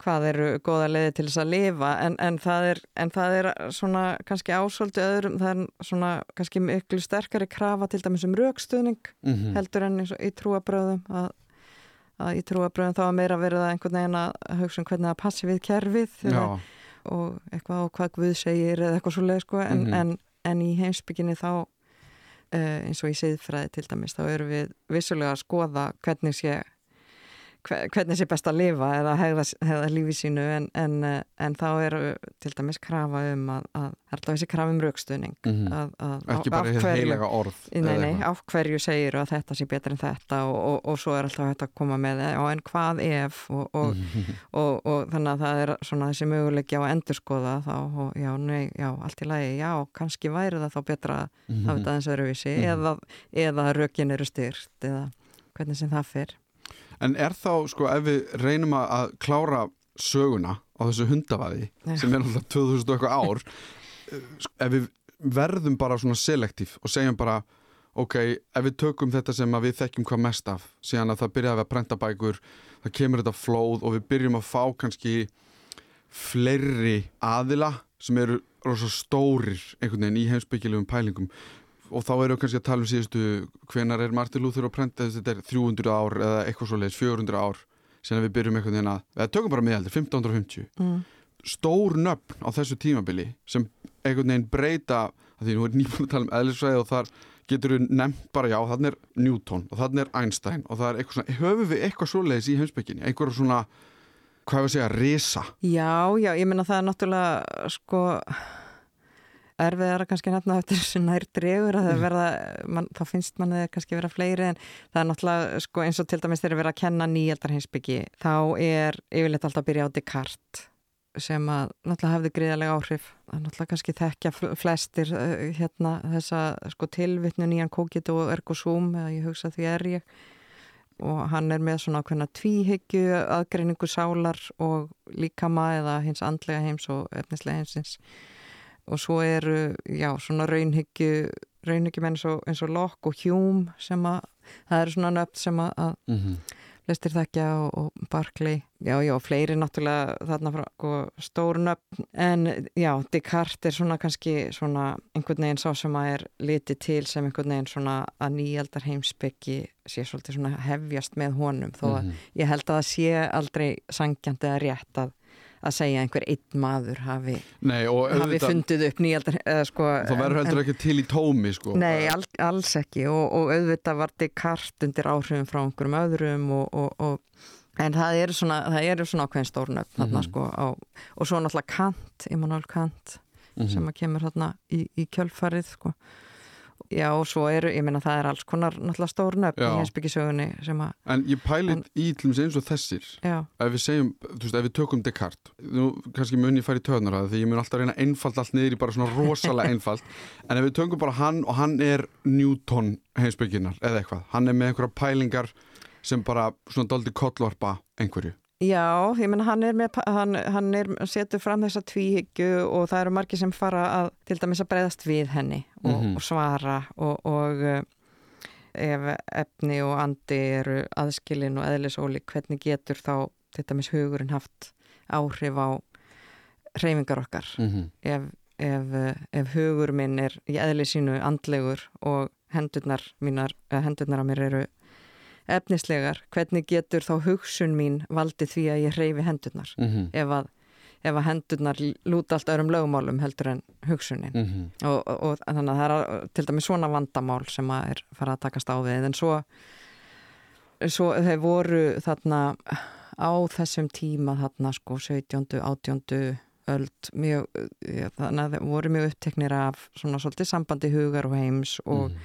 Speaker 2: hvað eru goða leiði til þess að lifa, en, en, það er, en það er svona kannski ásvöldu öðrum, það er svona kannski miklu sterkari krafa til dæmis um raukstuðning mm -hmm. heldur enn í trúabröðum, að, að í trúabröðum þá er meira verið að einhvern veginn að hugsa um hvernig það passi við kerfið eða, og eitthvað á hvað Guð segir eða eitthvað svo leið, sko, en, mm -hmm. en en í heimsbygginni þá uh, eins og í siðfræði til dæmis þá eru við vissulega að skoða hvernig sé hvernig sé best að lifa eða hegða, hegða lífi sínu en, en, eh, en þá er til dæmis krafa um að, að alltaf þessi krafa um raukstuðning
Speaker 1: mm -hmm. ekki bara hér heilega orð
Speaker 2: nei, nei, á hverju segir að þetta sé betur en þetta og, og, og svo er alltaf hægt að koma með og en hvað ef og, og þannig að það er svona þessi möguleiki á að endurskoða þá og já, nei, já, allt í lagi já, kannski væri það þá betra að mm -hmm. hafa þetta eins öðruvísi mm -hmm. eða, eða raukin eru styrt eða hvernig sem það fyrr
Speaker 1: En er þá, sko, ef við reynum að klára söguna á þessu hundavaði sem er alltaf 2000 og eitthvað ár eh, ef við verðum bara svona selektív og segjum bara ok, ef við tökum þetta sem við þekkjum hvað mest af, síðan að það byrjaði að brenda bækur, það kemur þetta flóð og við byrjum að fá kannski fleiri aðila sem eru rosa stórir einhvern veginn í heimsbyggilegum pælingum og þá við kannski að tala um síðustu hvenar er Martin Luther að prenta þetta er 300 ár eða eitthvað svo leiðis 400 ár sen við byrjum eitthvað þinn að eða tökum bara miðaldir, 1550 mm. stór nöfn á þessu tímabili sem einhvern veginn breyta því nú er nýbúin að tala um eðlisfræði og þar getur við nefnt bara já þannig er Newton og þannig er Einstein og það er eitthvað svona, höfum við eitthvað svo leiðis í heimsbygginni, einhverja svona hvað hefur að segja, resa
Speaker 2: Já, já, ég menna það er náttúrulega sko erfiðara kannski nefna eftir þessu nær dregur að það mm. verða, man, þá finnst mann það kannski vera fleiri en það er náttúrulega sko, eins og til dæmis þegar við erum að kenna nýjaldarheimsbyggi þá er yfirleitt alltaf að byrja á Descartes sem að náttúrulega hefði gríðarlega áhrif. Er náttúrulega kannski þekkja flestir uh, hérna þessa sko, tilvittnu nýjan kókit og ergosúm eða ég hugsa því er ég. Og hann er með svona okkurna tvíhyggju aðgreiningu sálar og líkama eða hins andlega heims og efnislega heimsins og svo eru, já, svona raunhyggju raunhyggjumenn eins og, eins og Locke og Hume sem að það eru svona nöfn sem að, mm -hmm. lestir þekka og, og Barclay já, já, fleiri náttúrulega þarna frá sko, stór nöfn en já, Descartes er svona kannski svona einhvern veginn sá sem að er litið til sem einhvern veginn svona að nýjaldar heimsbyggi sé svolítið svona hefjast með honum þó að mm -hmm. ég held að það sé aldrei sangjandi að rétt að að segja einhver einn maður hafi,
Speaker 1: nei,
Speaker 2: hafi fundið upp nýjaldar sko,
Speaker 1: þá verður heldur ekki til í tómi sko.
Speaker 2: nei, all, alls ekki og, og auðvitað var þetta kart undir áhrifum frá einhverjum öðrum og, og, en það eru svona, svona ákveðin stórnöfn mm -hmm. sko, og svo náttúrulega Kant, Immanuel Kant mm -hmm. sem að kemur í, í kjölfarið sko Já og svo eru, ég meina það er alls konar náttúrulega stór nöfn í heimsbyggisögunni
Speaker 1: En ég pælit í til og með eins og þessir.
Speaker 2: Já.
Speaker 1: ef við segjum, þú veist, ef við tökum Descartes nú kannski mun ég fara í töðnar að því ég mun alltaf reyna einfalt allt niður í bara svona rosalega einfalt. En ef við tökum bara hann og hann er Newton heimsbygginar eða eitthvað, hann er með einhverja pælingar sem bara svona doldi kollvarpa einhverju
Speaker 2: Já, ég menna hann er með, hann, hann er, setur fram þessa tvíhyggju og það eru margir sem fara að, til dæmis að breyðast við henni og, mm -hmm. og svara og, og uh, ef efni og andi eru aðskilin og eðlisóli, hvernig getur þá til dæmis hugurinn haft áhrif á reyfingar okkar mm -hmm. ef, ef, ef hugur minn er í eðlisínu andlegur og hendurnar mínar, hendurnar á mér eru efnislegar, hvernig getur þá hugsun mín valdið því að ég hreyfi hendurnar mm -hmm. ef, að, ef að hendurnar lúta allt öðrum lögumálum heldur en hugsunin mm -hmm. og, og, og þannig að það er til dæmis svona vandamál sem að er fara að takast á við en svo, svo þeir voru þarna á þessum tíma þarna sko 17. 18. öld mjög, þannig að þeir voru mjög uppteknir af svona svolítið sambandi hugar og heims og mm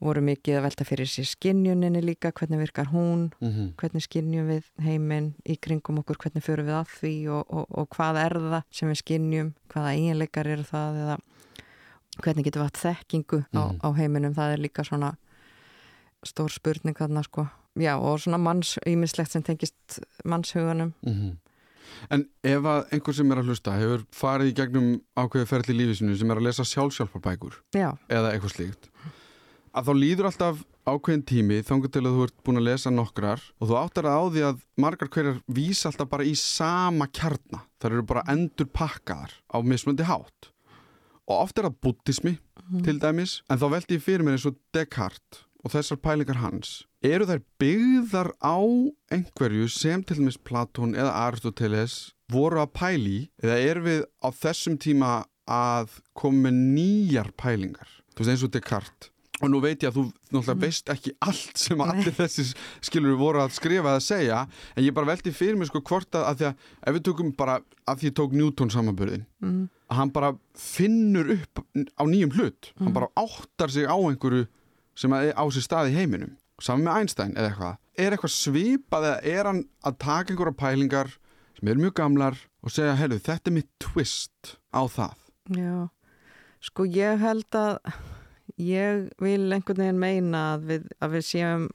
Speaker 2: voru mikið að velta fyrir sér skinnjuninni líka, hvernig virkar hún, mm -hmm. hvernig skinnjum við heiminn í kringum okkur, hvernig förum við að því og, og, og hvað er það sem við skinnjum, hvaða eiginleikar eru það eða hvernig getur við að þekkingu á, mm -hmm. á heiminum, það er líka svona stór spurning þarna sko, já og svona manns, ímislegt sem tengist mannshugunum. Mm -hmm.
Speaker 1: En ef að einhver sem er að hlusta hefur farið í gegnum ákveði ferli lífisinu sem er að lesa sjálfsjálfarbækur eða eitthvað slíkt að þá líður alltaf ákveðin tími þángu til að þú ert búin að lesa nokkrar og þú áttar að á því að margar hverjar vísa alltaf bara í sama kjarna. Þar eru bara endur pakkaðar á mismundi hátt. Og oft er það buddhismi mm. til dæmis en þá veldi ég fyrir mér eins og Descartes og þessar pælingar hans. Eru þær byggðar á einhverju sem til dæmis Platón eða Aristoteles voru að pæli eða er við á þessum tíma að koma með nýjar pælingar? Þú veist eins og Descartes og nú veit ég að þú náttúrulega veist ekki allt sem allir þessi skilur voru að skrifa að segja. En ég bara veldi fyrir mig sko hvort að, að því að ef við tökum bara að því ég tók Newton samanbörðin
Speaker 2: mm.
Speaker 1: að hann bara finnur upp á nýjum hlut. Hann bara áttar sig á einhverju sem að á sér stað í heiminum. Saman með Einstein eða eitthvað. Er eitthvað svipað eða er hann að taka einhverja pælingar sem eru mjög gamlar og segja, heyrðu, þetta er mitt twist á það?
Speaker 2: Já, sko ég held að ég vil einhvern veginn meina að við, að við séum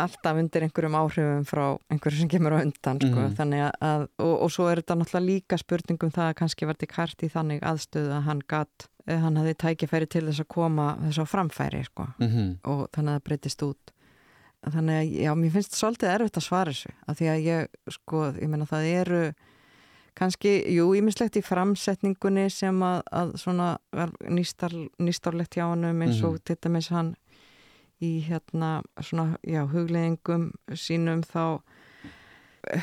Speaker 2: alltaf undir einhverjum áhrifum frá einhverju sem kemur á undan sko.
Speaker 1: Mhm.
Speaker 2: þannig að, og, og svo er þetta náttúrulega líka spurningum það að kannski þetta kart í þannig aðstöðu að hann gatt hann hafði tækifæri til þess að koma þess á framfæri sko.
Speaker 1: mm -hmm.
Speaker 2: og þannig að það breytist út þannig að já, mér finnst svolítið erfitt að svara þessu af því að ég, sko, ég meina það eru kannski, jú, ímislegt í framsetningunni sem að, að svona nýstar, nýstárlegt hjá hann eins og
Speaker 1: Mhm.
Speaker 2: til dæmis hann í hérna svona, já, hugleðingum sínum þá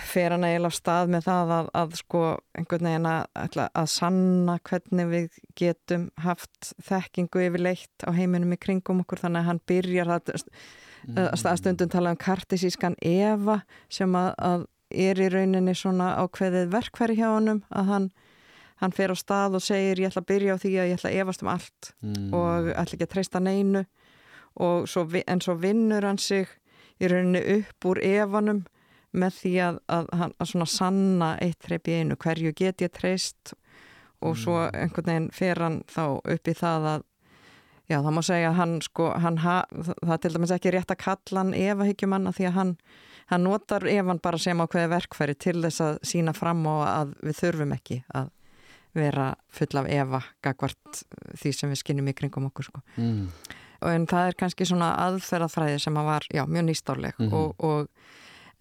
Speaker 2: fer hann eiginlega á stað með það að, að sko einhvern veginn að, að sanna hvernig við getum haft þekkingu yfirleitt á heiminum í kringum okkur þannig að hann byrjar að, að stundum tala um kartisískan Eva sem að, að er í rauninni svona ákveðið verkfæri hjá honum að hann, hann fer á stað og segir ég ætla að byrja á því að ég ætla að efast um allt
Speaker 1: mm.
Speaker 2: og ætla ekki að treysta neinu. Og svo, en svo vinnur hann sig í rauninni upp úr evanum með því að, að, að, að svona sanna eitt þreip í einu, hverju get ég treyst? Og svo einhvern veginn fer hann þá upp í það að já það má segja að hann sko hann ha, það er til dæmis ekki rétt að kalla hann evahyggjum því að hann, hann notar evan bara sem ákveði verkfæri til þess að sína fram og að við þurfum ekki að vera full af eva gagvart því sem við skinnum í kringum okkur sko
Speaker 1: mm.
Speaker 2: en það er kannski svona aðferðafræði sem að var, já, mjög nýstárleg
Speaker 1: Mhm.
Speaker 2: og, og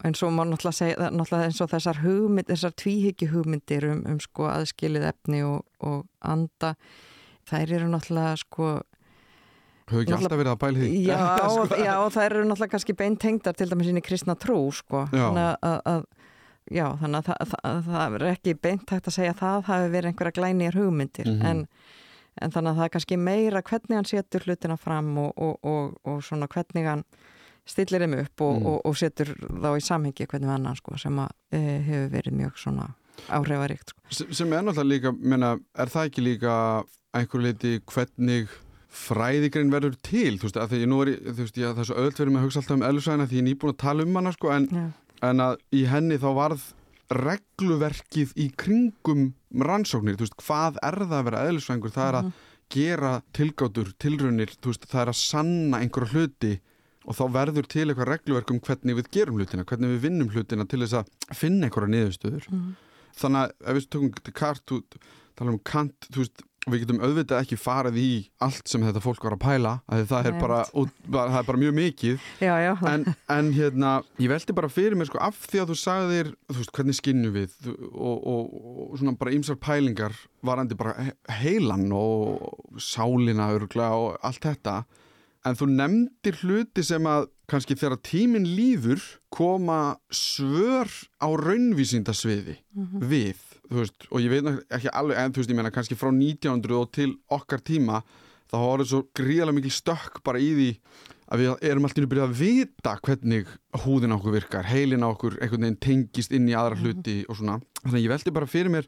Speaker 2: en svo má náttúrulega segja, náttúrulega eins og þessar hugmynd, þessar tvíhyggju hugmyndir um, um sko aðskilið efni og, og anda, þær eru náttúrulega sko,
Speaker 1: Hefur ekki alltaf verið að bæla því
Speaker 2: já,
Speaker 1: Sko.
Speaker 2: já, og þær eru náttúrulega kannski beintengdar til dæmis inn í kristna trú, sko
Speaker 1: Já.
Speaker 2: þannig að, að já, þannig að það, það, það er ekki beint hægt að segja að það hafi verið einhverja glænýjar hugmyndir
Speaker 1: Mhm.
Speaker 2: en, en þannig að það er kannski meira hvernig hann setur hlutina fram og, og, og, og svona hvernig hann stillir þeim upp og,
Speaker 1: Mm.
Speaker 2: og, og setur þá í samhengi hvernig annan sko, sem að e, hefur verið mjög svona áhrifaríkt sko.
Speaker 1: sem, sem er náttúrulega líka, menna, er það ekki líka einhver leiti hvernig fræðigrein verður til þú veist, að því ég nú er, þú veist, ég, svo öðvöld verið með að hugsa alltaf um eðlisvæðina því ég er nýbúin að tala um hana sko, en,
Speaker 2: Já.
Speaker 1: en að í henni þá varð regluverkið í kringum rannsóknir, þú veist, hvað er það að vera eðlisvæðingur, það er að gera tilgátur, tilraunir, þú veist, það er að sanna einhverja hluti og þá verður til eitthvað regluverk um hvernig við gerum hlutina, hvernig við vinnum hlutina til þess að finna einhverja niðurstöður
Speaker 2: Mhm.
Speaker 1: þannig að ef við tökum þú tala um Kant, þú veist, við getum auðvitað ekki farið í allt sem þetta fólk var að pæla, að það er bara, út, bara, það er bara mjög mikið,
Speaker 2: já, já,
Speaker 1: en, en hérna, ég veldi bara fyrir mér sko af því að þú sagðir, þú veist, hvernig skinnum við og, og, og svona bara ýmsar pælingar varandi bara he- heilan og sálina örgla og allt þetta, en þú nefndir hluti sem að kannski þegar tíminn líður koma svör á raunvísindasviði við, þú veist, og ég veit ekki alveg, en þú veist, ég meina kannski frá 1900 og til okkar tíma þá var það svo gríðarlega mikil stökk bara í því að við erum alltaf að byrja að vita hvernig húðin á okkur virkar, heilin á okkur einhvern veginn tengist inn í aðra hluti og svona, þannig að ég veldi bara fyrir mér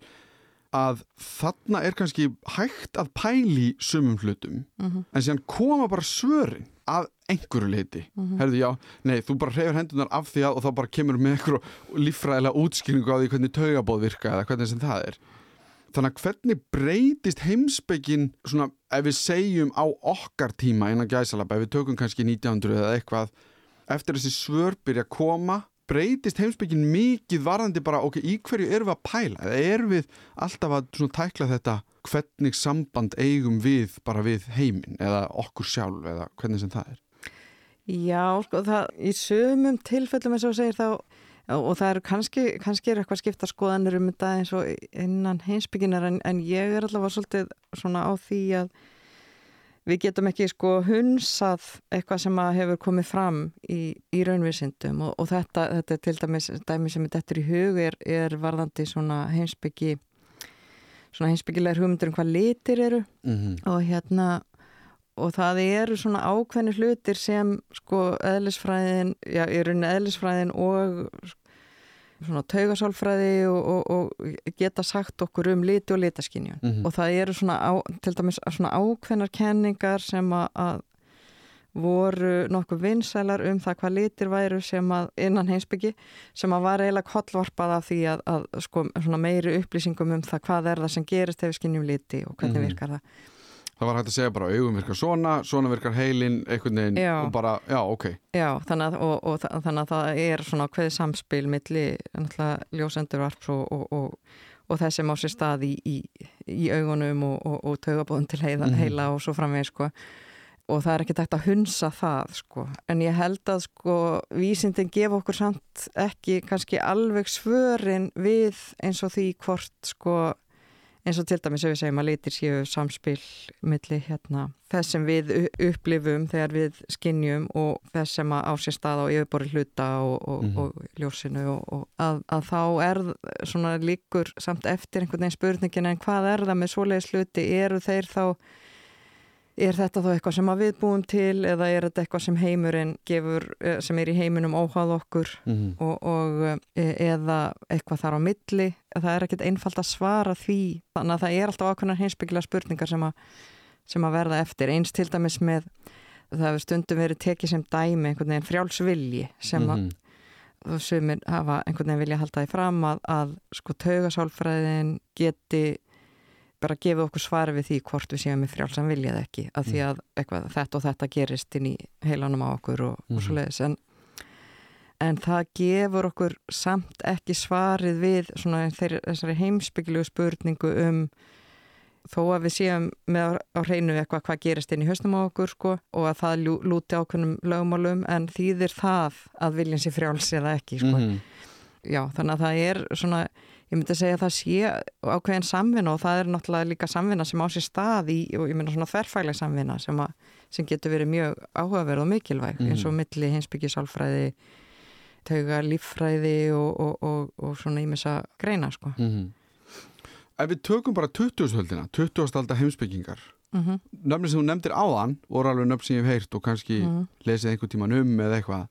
Speaker 1: að þarna er kannski hægt að pæli sumum hlutum,
Speaker 2: Mhm.
Speaker 1: en síðan koma bara svörin að einhverju leiti herðu já, nei, þú bara hreyfur hendunar af því að og þá bara kemur með einhverju líffræðilega útskýringu á því hvernig taugabóð virka eða hvernig sem það er. Þannig að hvernig breytist heimspekin svona, ef við segjum á okkar tíma innan gæsalaba, ef við tökum kannski 1900 eða eitthvað, eftir þessi svör byrja að koma, breytist heimspekin mikið varðandi bara, ok, í hverju erum við að pæla, eða erum við alltaf að svona tækla þetta hvernig samband eigum við bara við heiminn eða okkur sjálf eða hvernig sem það er?
Speaker 2: Já, sko, það, í sömum tilfellum eins og segir þá og það eru kannski, kannski er eitthvað skipta skoðanir um þetta eins og innan heimsbygginar en, en ég er allavega svolítið svona á því að við getum ekki sko hunsað eitthvað sem að hefur komið fram í, í raunvísindum og, og þetta, þetta er til dæmis dæmi sem er dettur í hug er, er varðandi svona heimsbyggi svona heimsbyggilegar hugmyndur um hvað litir eru
Speaker 1: mm -hmm.
Speaker 2: og hérna og það eru svona ákveðni hlutir sem sko eðlisfræðin, já, í rauninni eðlisfræðin og svona taugasálfræði og, og, og geta sagt okkur um liti og litaskinjun
Speaker 1: Mhm.
Speaker 2: og það eru svona, á, til dæmis svona ákveðnar kenningar sem að voru nokkuð vinsælar um það hvað litir væru sem að innan heimsbyggi sem að var eiginlega kollvarpað af því að, að sko meiri upplýsingum um það hvað er það sem gerist ef við skinnjum liti og hvernig
Speaker 1: Mhm.
Speaker 2: virkar það.
Speaker 1: Það var hægt að segja bara augum virkar svona, svona virkar heilin, einhvern veginn
Speaker 2: Já.
Speaker 1: og bara, já, ok.
Speaker 2: Já, þannig að, og, og, þa- þannig að það er svona hverði samspil milli ljósendurvarps og, og, þessi má sér stað í, í, í augunum og, og, og taugabóðum til heila,
Speaker 1: Mhm.
Speaker 2: heila og svo framvegð sko. Og það er ekki tægt að hunsa það sko. en ég held að sko, vísindin gefa okkur samt ekki kannski alveg svörin við eins og því hvort sko, eins og til dæmis ef við segjum að litir séu samspil milli hérna, þess sem við upplifum þegar við skinnjum og þess sem að á sér stað á yfirbori hluta og, og,
Speaker 1: Mhm.
Speaker 2: og ljósinu og, og að, að þá er svona líkur samt eftir einhvern veginn spurningin en hvað er það með svoleiðis hluti eru þeir þá er þetta þá eitthvað sem að við búum til eða er þetta eitthvað sem heimurinn gefur, eh, sem er í heiminum óháð okkur?
Speaker 1: Mm
Speaker 2: og, og e- eða eitthvað þar á milli? Það er ekkert einfalt að svara því þannig að það er alltaf ákveðnar heimsbyggilega spurningar sem að, sem að verða eftir. Eins til dæmis með það hefur stundum verið tekið sem dæmi einhvern veginn frjálsvilji sem að
Speaker 1: Mhm.
Speaker 2: og sumir hafa einhvern veginn vilja halda því fram að, að sko taugasálfræðin geti bara gefið okkur svari við því hvort við séum með frjálsan viljað ekki að því að eitthvað, þetta og þetta gerist inn í heilanum á okkur og, og
Speaker 1: Mhm.
Speaker 2: svo leiðis en, en það gefur okkur samt ekki svarið við svona þeir, þessari heimsbyggilegu spurningu um þó að við séum með á, hreinu eitthvað hvað gerist inn í hausnum á okkur sko og að það lú, lúti ákveðnum lögmálum en þýðir það að viljin sé frjáls eða ekki sko.
Speaker 1: Mhm.
Speaker 2: Já, þannig að það er svona, ég myndi segja að það sé ákveðin samvinna og það er náttúrulega líka samvinna sem á sér stað í, og ég myndi svona þverfægleg samvinna sem, að, sem getur verið mjög áhugaverð og mikilvæg
Speaker 1: Mhm.
Speaker 2: eins og milli hinsbyggisálfræði, tauga líffræði og, og, og, og svona ímessa greina sko.
Speaker 1: Mhm. Ef við tökum bara 20-höldina, 20. aldar heimsbyggingar,
Speaker 2: Mm -hmm.
Speaker 1: nöfnir sem þú nefndir áðan voru alveg nöfn sem ég hef heyrt og kannski
Speaker 2: Mhm.
Speaker 1: lesið einhvern tíman um eða eitthvað.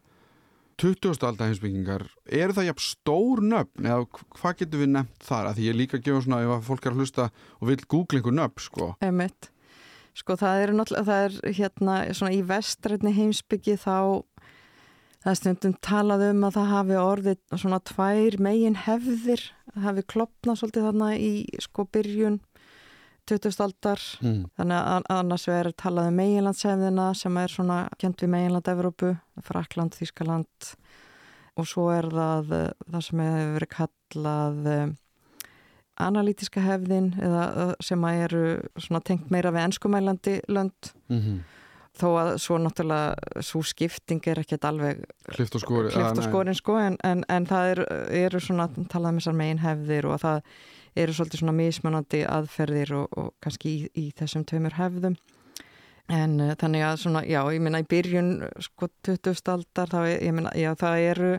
Speaker 1: 20. aldar heimsbyggingar, eru það jafn stór nöfn eða hvað getur við nefnt þar? Að því ég líka gefa svona ef að fólk er að hlusta og vil googla einhver nöfn, sko.
Speaker 2: Emitt. Sko það er náttúrulega, það er hérna svona í vestrætni heimsbyggi þá það er stundum talað um að það hafi orðið svona tvær megin hefðir, það hafi klopnað svolítið þarna í sko byrjun 20. aldar
Speaker 1: Mm.
Speaker 2: þannig að annars verður talað um meginlandshefðina sem er svona kjönd við meginland Evrópu, Frakland, Þískaland og svo er það eh, það sem hefur verið kallað eh, analítiska hefðin eða eh, sem að eru svona tengt meira við enskumælandi lönd
Speaker 1: Mm
Speaker 2: þó að svo náttúrulega svo skipting er ekkert alveg
Speaker 1: Klift og skori.
Speaker 2: klift og skorin sko en, en, en það er, eru svona talað um þessar megin hefðir og að það eru svolítið svona mismunandi aðferðir og, og kannski í, í þessum tveimur hefðum en uh, þannig að svona, já, ég minna í byrjun sko 20. aldar þá, ég minna, já, það eru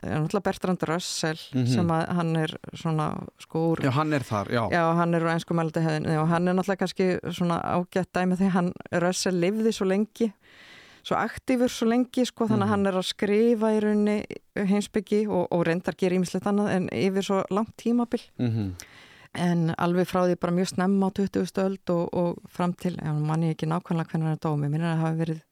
Speaker 2: er náttúrulega Bertrand Russell
Speaker 1: Mhm.
Speaker 2: sem að hann er svona sko úr
Speaker 1: Já, hann er þar, já.
Speaker 2: Já, hann er úr einsku mældi hefðin og hann er náttúrulega kannski svona ágætt dæmi því hann Russell lifði svo lengi svo aktífur svo lengi sko þannig
Speaker 1: Mhm.
Speaker 2: að hann er að skrifa í rauninni heimsbyggi og, og reyndar gera ímislegt annað en yfir svo langt tímabil
Speaker 1: Mm
Speaker 2: en alveg frá því bara mjög snemma á 20. öld og, og fram til, já, manni ekki nákvæmlega hvernig hann er dómi, minnir að það hafi verið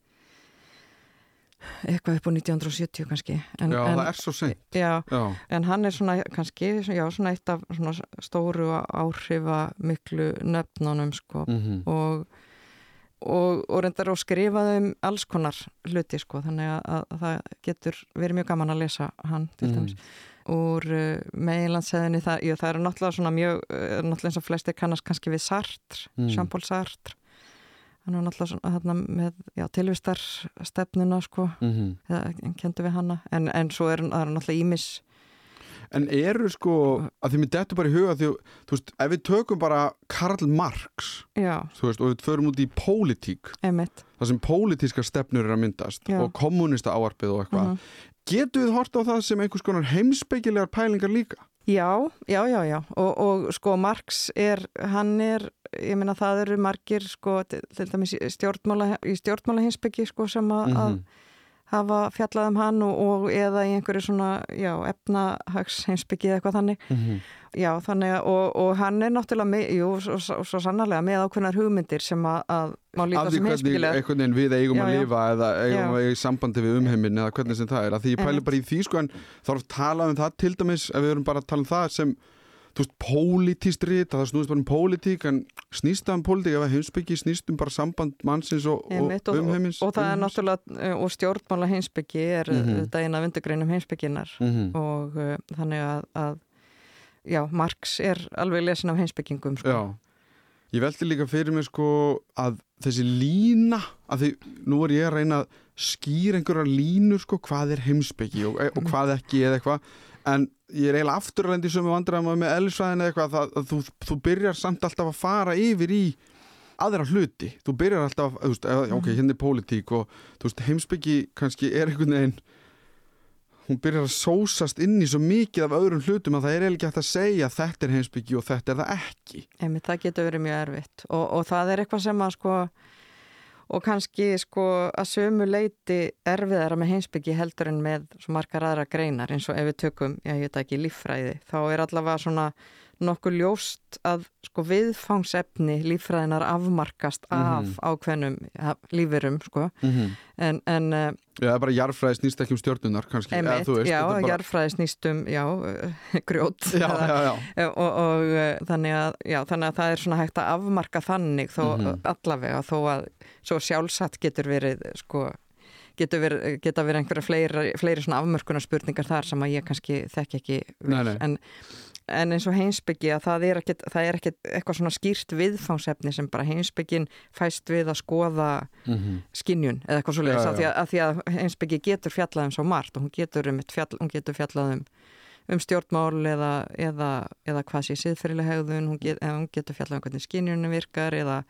Speaker 2: eitthvað upp á 1970 kannski en,
Speaker 1: Já,
Speaker 2: en,
Speaker 1: það er svo seint.
Speaker 2: já,
Speaker 1: Já.
Speaker 2: En hann er svona kannski, já, svona eitt af svona stóru áhrifa miklu nöfnunum sko
Speaker 1: Mm
Speaker 2: og, og, og reyndar og skrifaði um alls konar hluti sko þannig að, að, að það getur verið mjög gaman að lesa hann til dæmis. Úr uh, meginlandsæðinni það, jú, það eru náttúrulega svona mjög, uh, náttúrulega eins og flestir kannast kannski við Sartre,
Speaker 1: Mm.
Speaker 2: Jean-Paul Sartre. Hann er náttúrulega svona þarna með tilvistarstefnuna sko.
Speaker 1: Mm
Speaker 2: eða kendu við hana. En, en svo er, það er náttúrulega ímis
Speaker 1: En eru sko, að því mér dettur bara í huga því, þú veist, ef við tökum bara Karl Marx,
Speaker 2: já,
Speaker 1: þú veist, og við förum út í pólitík, það sem pólitíska stefnur er að myndast
Speaker 2: Já.
Speaker 1: og kommunista áarpið og eitthvað,
Speaker 2: Mhm.
Speaker 1: getum við hort á það sem einhvers konar heimsbyggilegar pælingar líka?
Speaker 2: Já, já, já, já og, og sko Marx er, hann er ég minna það eru margir sko, til, til dæmis í stjórnmála, í stjórnmála hinsbyggi sko sem að, mm -hmm. Hafa fjallað um hann og, og eða í einhverju svona, já, efnahags hinsbyggi eða eitthvað þannig. Mm -hmm. Já, þannig að, og, og hann er náttúrulega, með, jú, svo, svo, sannarlega með ákveðnar hugmyndir sem að, að má líta sem hinsbyggilega.
Speaker 1: Af því hvernig við eigum já, að lifa eða eigum að eiga sambandi við umheiminn eða hvernig sem það er. Að því ég pæli bara í því sko en er að tala um það til dæmis, ef við erum bara að tala um það sem þú veist, pólitíst rít, það snúist bara um pólitík en snýst um pólitík ef að heimsbyggi snýst um bara samband mannsins og, og umheimins.
Speaker 2: Og, og það er náttúrulega, eh, og stjórnmála heimsbyggi er mm -hmm. þetta eina vindugreinum heimsbygginar mm -hmm. og uh, þannig að, að, já, Marx er alveg lesin af heimsbyggingum. Sko.
Speaker 1: Já, ég veldi líka fyrir mig sko að þessi lína, að því nú er ég að reyna að skýra einhverja línur sko, hvað er heimsbyggi og, og hvað ekki eða eitthvað en ég er eiginlega afturrændi sem við vandræðum með ellisvæðin eða eitthvað að, að þú, þú byrjar samt alltaf að fara yfir í aðra hluti, þú byrjar alltaf þú veist, ok, mhm. hérna er pólitík og veist, heimsbyggi kannski er einhvern veginn hún byrjar að sósast inn í svo mikið af öðrum hlutum að það er eiginlega ekki hægt að segja þetta er heimsbyggi og þetta er það ekki.
Speaker 2: Emi, Það getur verið mjög erfitt. Og, og það er eitthvað sem að sko og kannski sko að sömu leiti erfiðara með heimsbyggi heldur en með svo margar aðra greinar eins og ef við tökum, já ég veit ekki, líffræði þá er allavega svona nokkuð ljóst að sko viðfangsefni líffræðinar afmarkast af mm -hmm. ákveðnum ja, lífurum sko mm -hmm. en, en
Speaker 1: uh, Já, það er bara jarfræði snýst ekki um stjórnunar kannski,
Speaker 2: eða þú veist Já, bara... jarfræði snýst um, já, grjót
Speaker 1: já, já,
Speaker 2: já. og, og uh, þannig, að, þannig að það er svona hægt að afmarka þannig þó mm -hmm. allavega þó að svo sjálfsagt getur verið sko getur verið, geta verið einhverja fleiri, fleiri svona afmörkunarspurningar þar sem að ég kannski þekk ekki
Speaker 1: nei, nei.
Speaker 2: en en eins og heimsbyggi að það er ekkert eitthvað svona skýrt viðfánsefni sem bara heimsbyggin fæst við að skoða mm -hmm. skinnjun eða eitthvað svolítið ja, ja. að því að heimsbyggi getur fjallað um svo margt og hún getur, um fjall, hún getur fjallað um, um stjórnmál eða, eða, eða hvað sé siðferðileg hegðun, hún, get, hún getur fjallað um hvernig skinnjunum virkar eða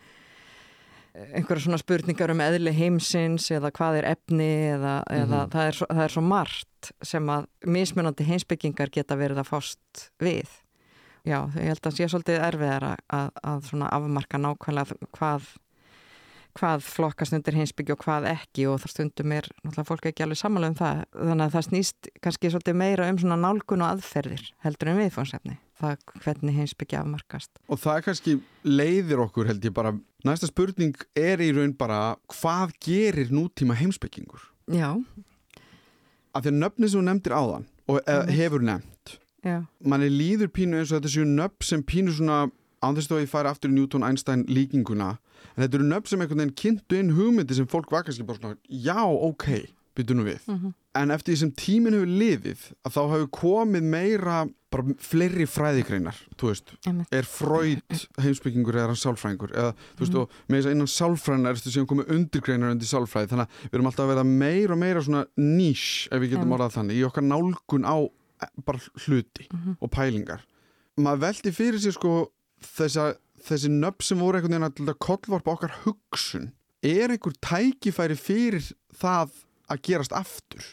Speaker 2: einhverja svona spurningar um eðli heimsins eða hvað er efni eða, mm -hmm. eða það, er svo, það er svo margt sem að mismunandi heimsbyggingar geta verið að fást við. Já, ég held að það sé svolítið erfiðar að, að, að afmarka nákvæmlega hvað hvað flokkast undir heimsbyggju og hvað ekki og það stundum er náttúrulega fólk ekki alveg samanlega um það þannig að það snýst kannski svolítið meira um svona nálgun og aðferðir heldur en viðfónsefni það hvernig heimsbyggja afmarkast
Speaker 1: Og það kannski leiðir okkur held ég bara næsta spurning er í raun bara hvað gerir nútíma heimsbyggingur?
Speaker 2: Já
Speaker 1: Af því að nöfni sem þú nefndir áðan og mm. hefur nefnt manni líður pínu eins og þetta séu nöfn sem pínu svona ánþess að ég fari aftur í Newton-Einstein líkinguna en þetta eru nöfn sem einhvern veginn kynntu inn hugmyndi sem fólk var kannski bara svona já, ok, byrju nú við. Mm -hmm. en eftir því sem tímin hefur liðið að þá hefur komið meira bara fleiri fræðikreinar þú veist, er fröyd heimsbyggingur eða sálfræðingur? Eða þú veist, mm -hmm. og með þess að innan sálfræðinar er þetta sem komið undirgreinar undir sálfræði. Þannig að við erum alltaf að vera meira og meira svona nýs, ef við getum orðað þannig í okkar nálgun á e, bara hluti mm -hmm. og pælingar. Maður veldi fyrir sig sko þess að þessi nöpp sem voru einhvern veginn að kollvarpa okkar hugsun. Er einhver tækifæri fyrir það að gerast aftur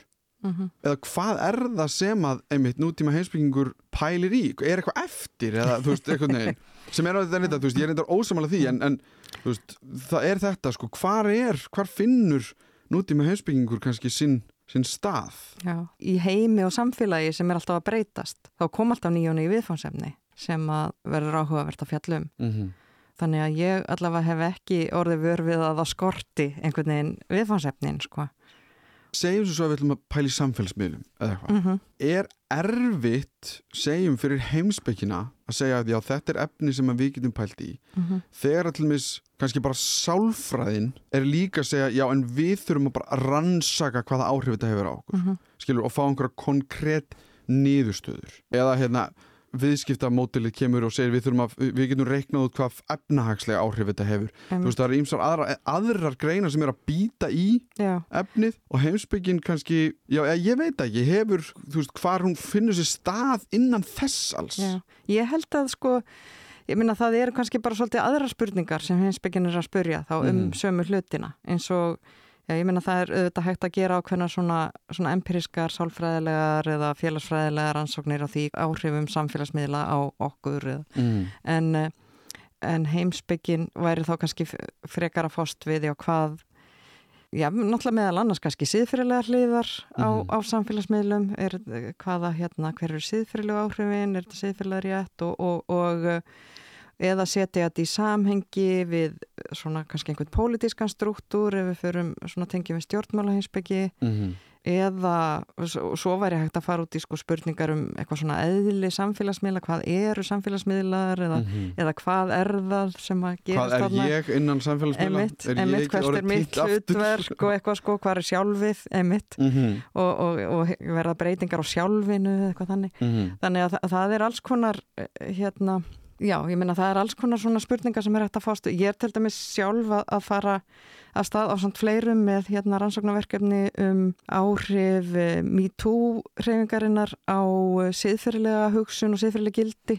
Speaker 1: mm -hmm. eða hvað er það sem að einmitt nútíma heimsbyggingur pælir í, er eitthvað eftir eða veist, veginn sem er á þetta nýtt, ég er eitthvað ósamála því en, en veist, það er þetta sko, hvar er, hvar finnur nútíma heimsbyggingur kannski sinn sinn stað.
Speaker 2: Já, í heimi og samfélagi sem er alltaf að breytast þá kom alltaf nýjónu í viðfánsefni sem að verður áhugavert að fjallum. Mm -hmm. Þannig að ég allavega hef ekki orðið vörfið að það skorti einhvern veginn viðfansefnin, sko.
Speaker 1: Segjum svo að við ætlum að pæli samfélagsmiðlum eða eitthvað. Mm -hmm. Er erfitt, segjum fyrir heimsbyggina að segja að já, þetta er efni sem við getum pælt í. Mm -hmm. Þegar allumis kannski bara sálfræðin er líka að segja já, en við þurfum að bara rannsaka hvaða áhrif þetta hefur á okkur. Mhm. Skilur, og fá einhverja konkrétt niðurstöður. Eða hérna viðskiptamótilið kemur og segir við, að, við getum reiknað út hvað efnahagslega áhrif þetta hefur. Um. Þú veist það er ímsar aðra, aðrar greinar sem er að býta í já. efnið og heimsbyggin kannski, já ég veit ekki, hefur þú veist hvar hún finnur sér stað innan þess alls.
Speaker 2: Já. Ég held að sko, ég minna það eru kannski bara svolítið aðra spurningar sem heimsbyggin er að spurja þá um mm. sömu hlutina eins og Já, ég minna það er auðvitað hægt að gera ákveðna svona, svona empirískar, sálfræðilegar eða félagsfræðilegar ansóknir á því áhrifum samfélagsmiðla á okkur mm. en, en heimsbyggin væri þá kannski frekar að fást við já hvað Já, náttúrulega meðal annars kannski síðfyrirlega hliðar á, mm á samfélagsmiðlum, er, hvaða hérna, hver eru síðfyrirlega áhrifin, er þetta síðfyrirlega rétt? Og, og, og eða setja þetta í samhengi við svona kannski einhvern pólitískan struktúr ef við förum svona tengjum við stjórnmálahinsbyggi mm -hmm eða svo væri hægt að fara út í sko spurningar um eitthvað svona eðli samfélagsmiðla, hvað eru samfélagsmiðlar eða, mm -hmm. eða hvað er það sem að gera
Speaker 1: hvað er ég innan samfélagsmiðla?
Speaker 2: Emitt, er emitt, hvert er mitt hlutverk og eitthvað sko, hvað er sjálfið emitt mm -hmm. og, og, og verða breytingar á sjálfinu eitthvað þannig. -hmm. þannig að það, það er alls konar eh, hérna Já, ég minna það er alls konar svona spurningar sem er hægt að fástu. Ég er til dæmis sjálf að, að fara að stað á svona fleirum með hérna rannsóknarverkefni um áhrif eh, MeToo hreyfingarinnar á eh, siðferðilega hugsun og siðferðilega gildi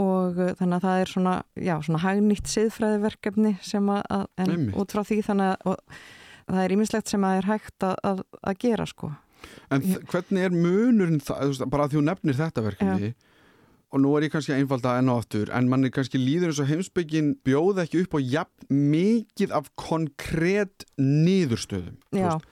Speaker 2: og eh, þannig að það er svona, já, svona hagnýtt siðfræðiverkefni sem að, en út frá því þannig að það er ímislegt sem að er hægt að, að gera sko.
Speaker 1: En hvernig er munurinn það, bara að þú nefnir þetta verkefni? Já og nú er ég kannski einfalda enn og aftur en mann er kannski líður eins og heimsbyggin bjóða ekki upp á jafn mikið af konkrétt niðurstöðum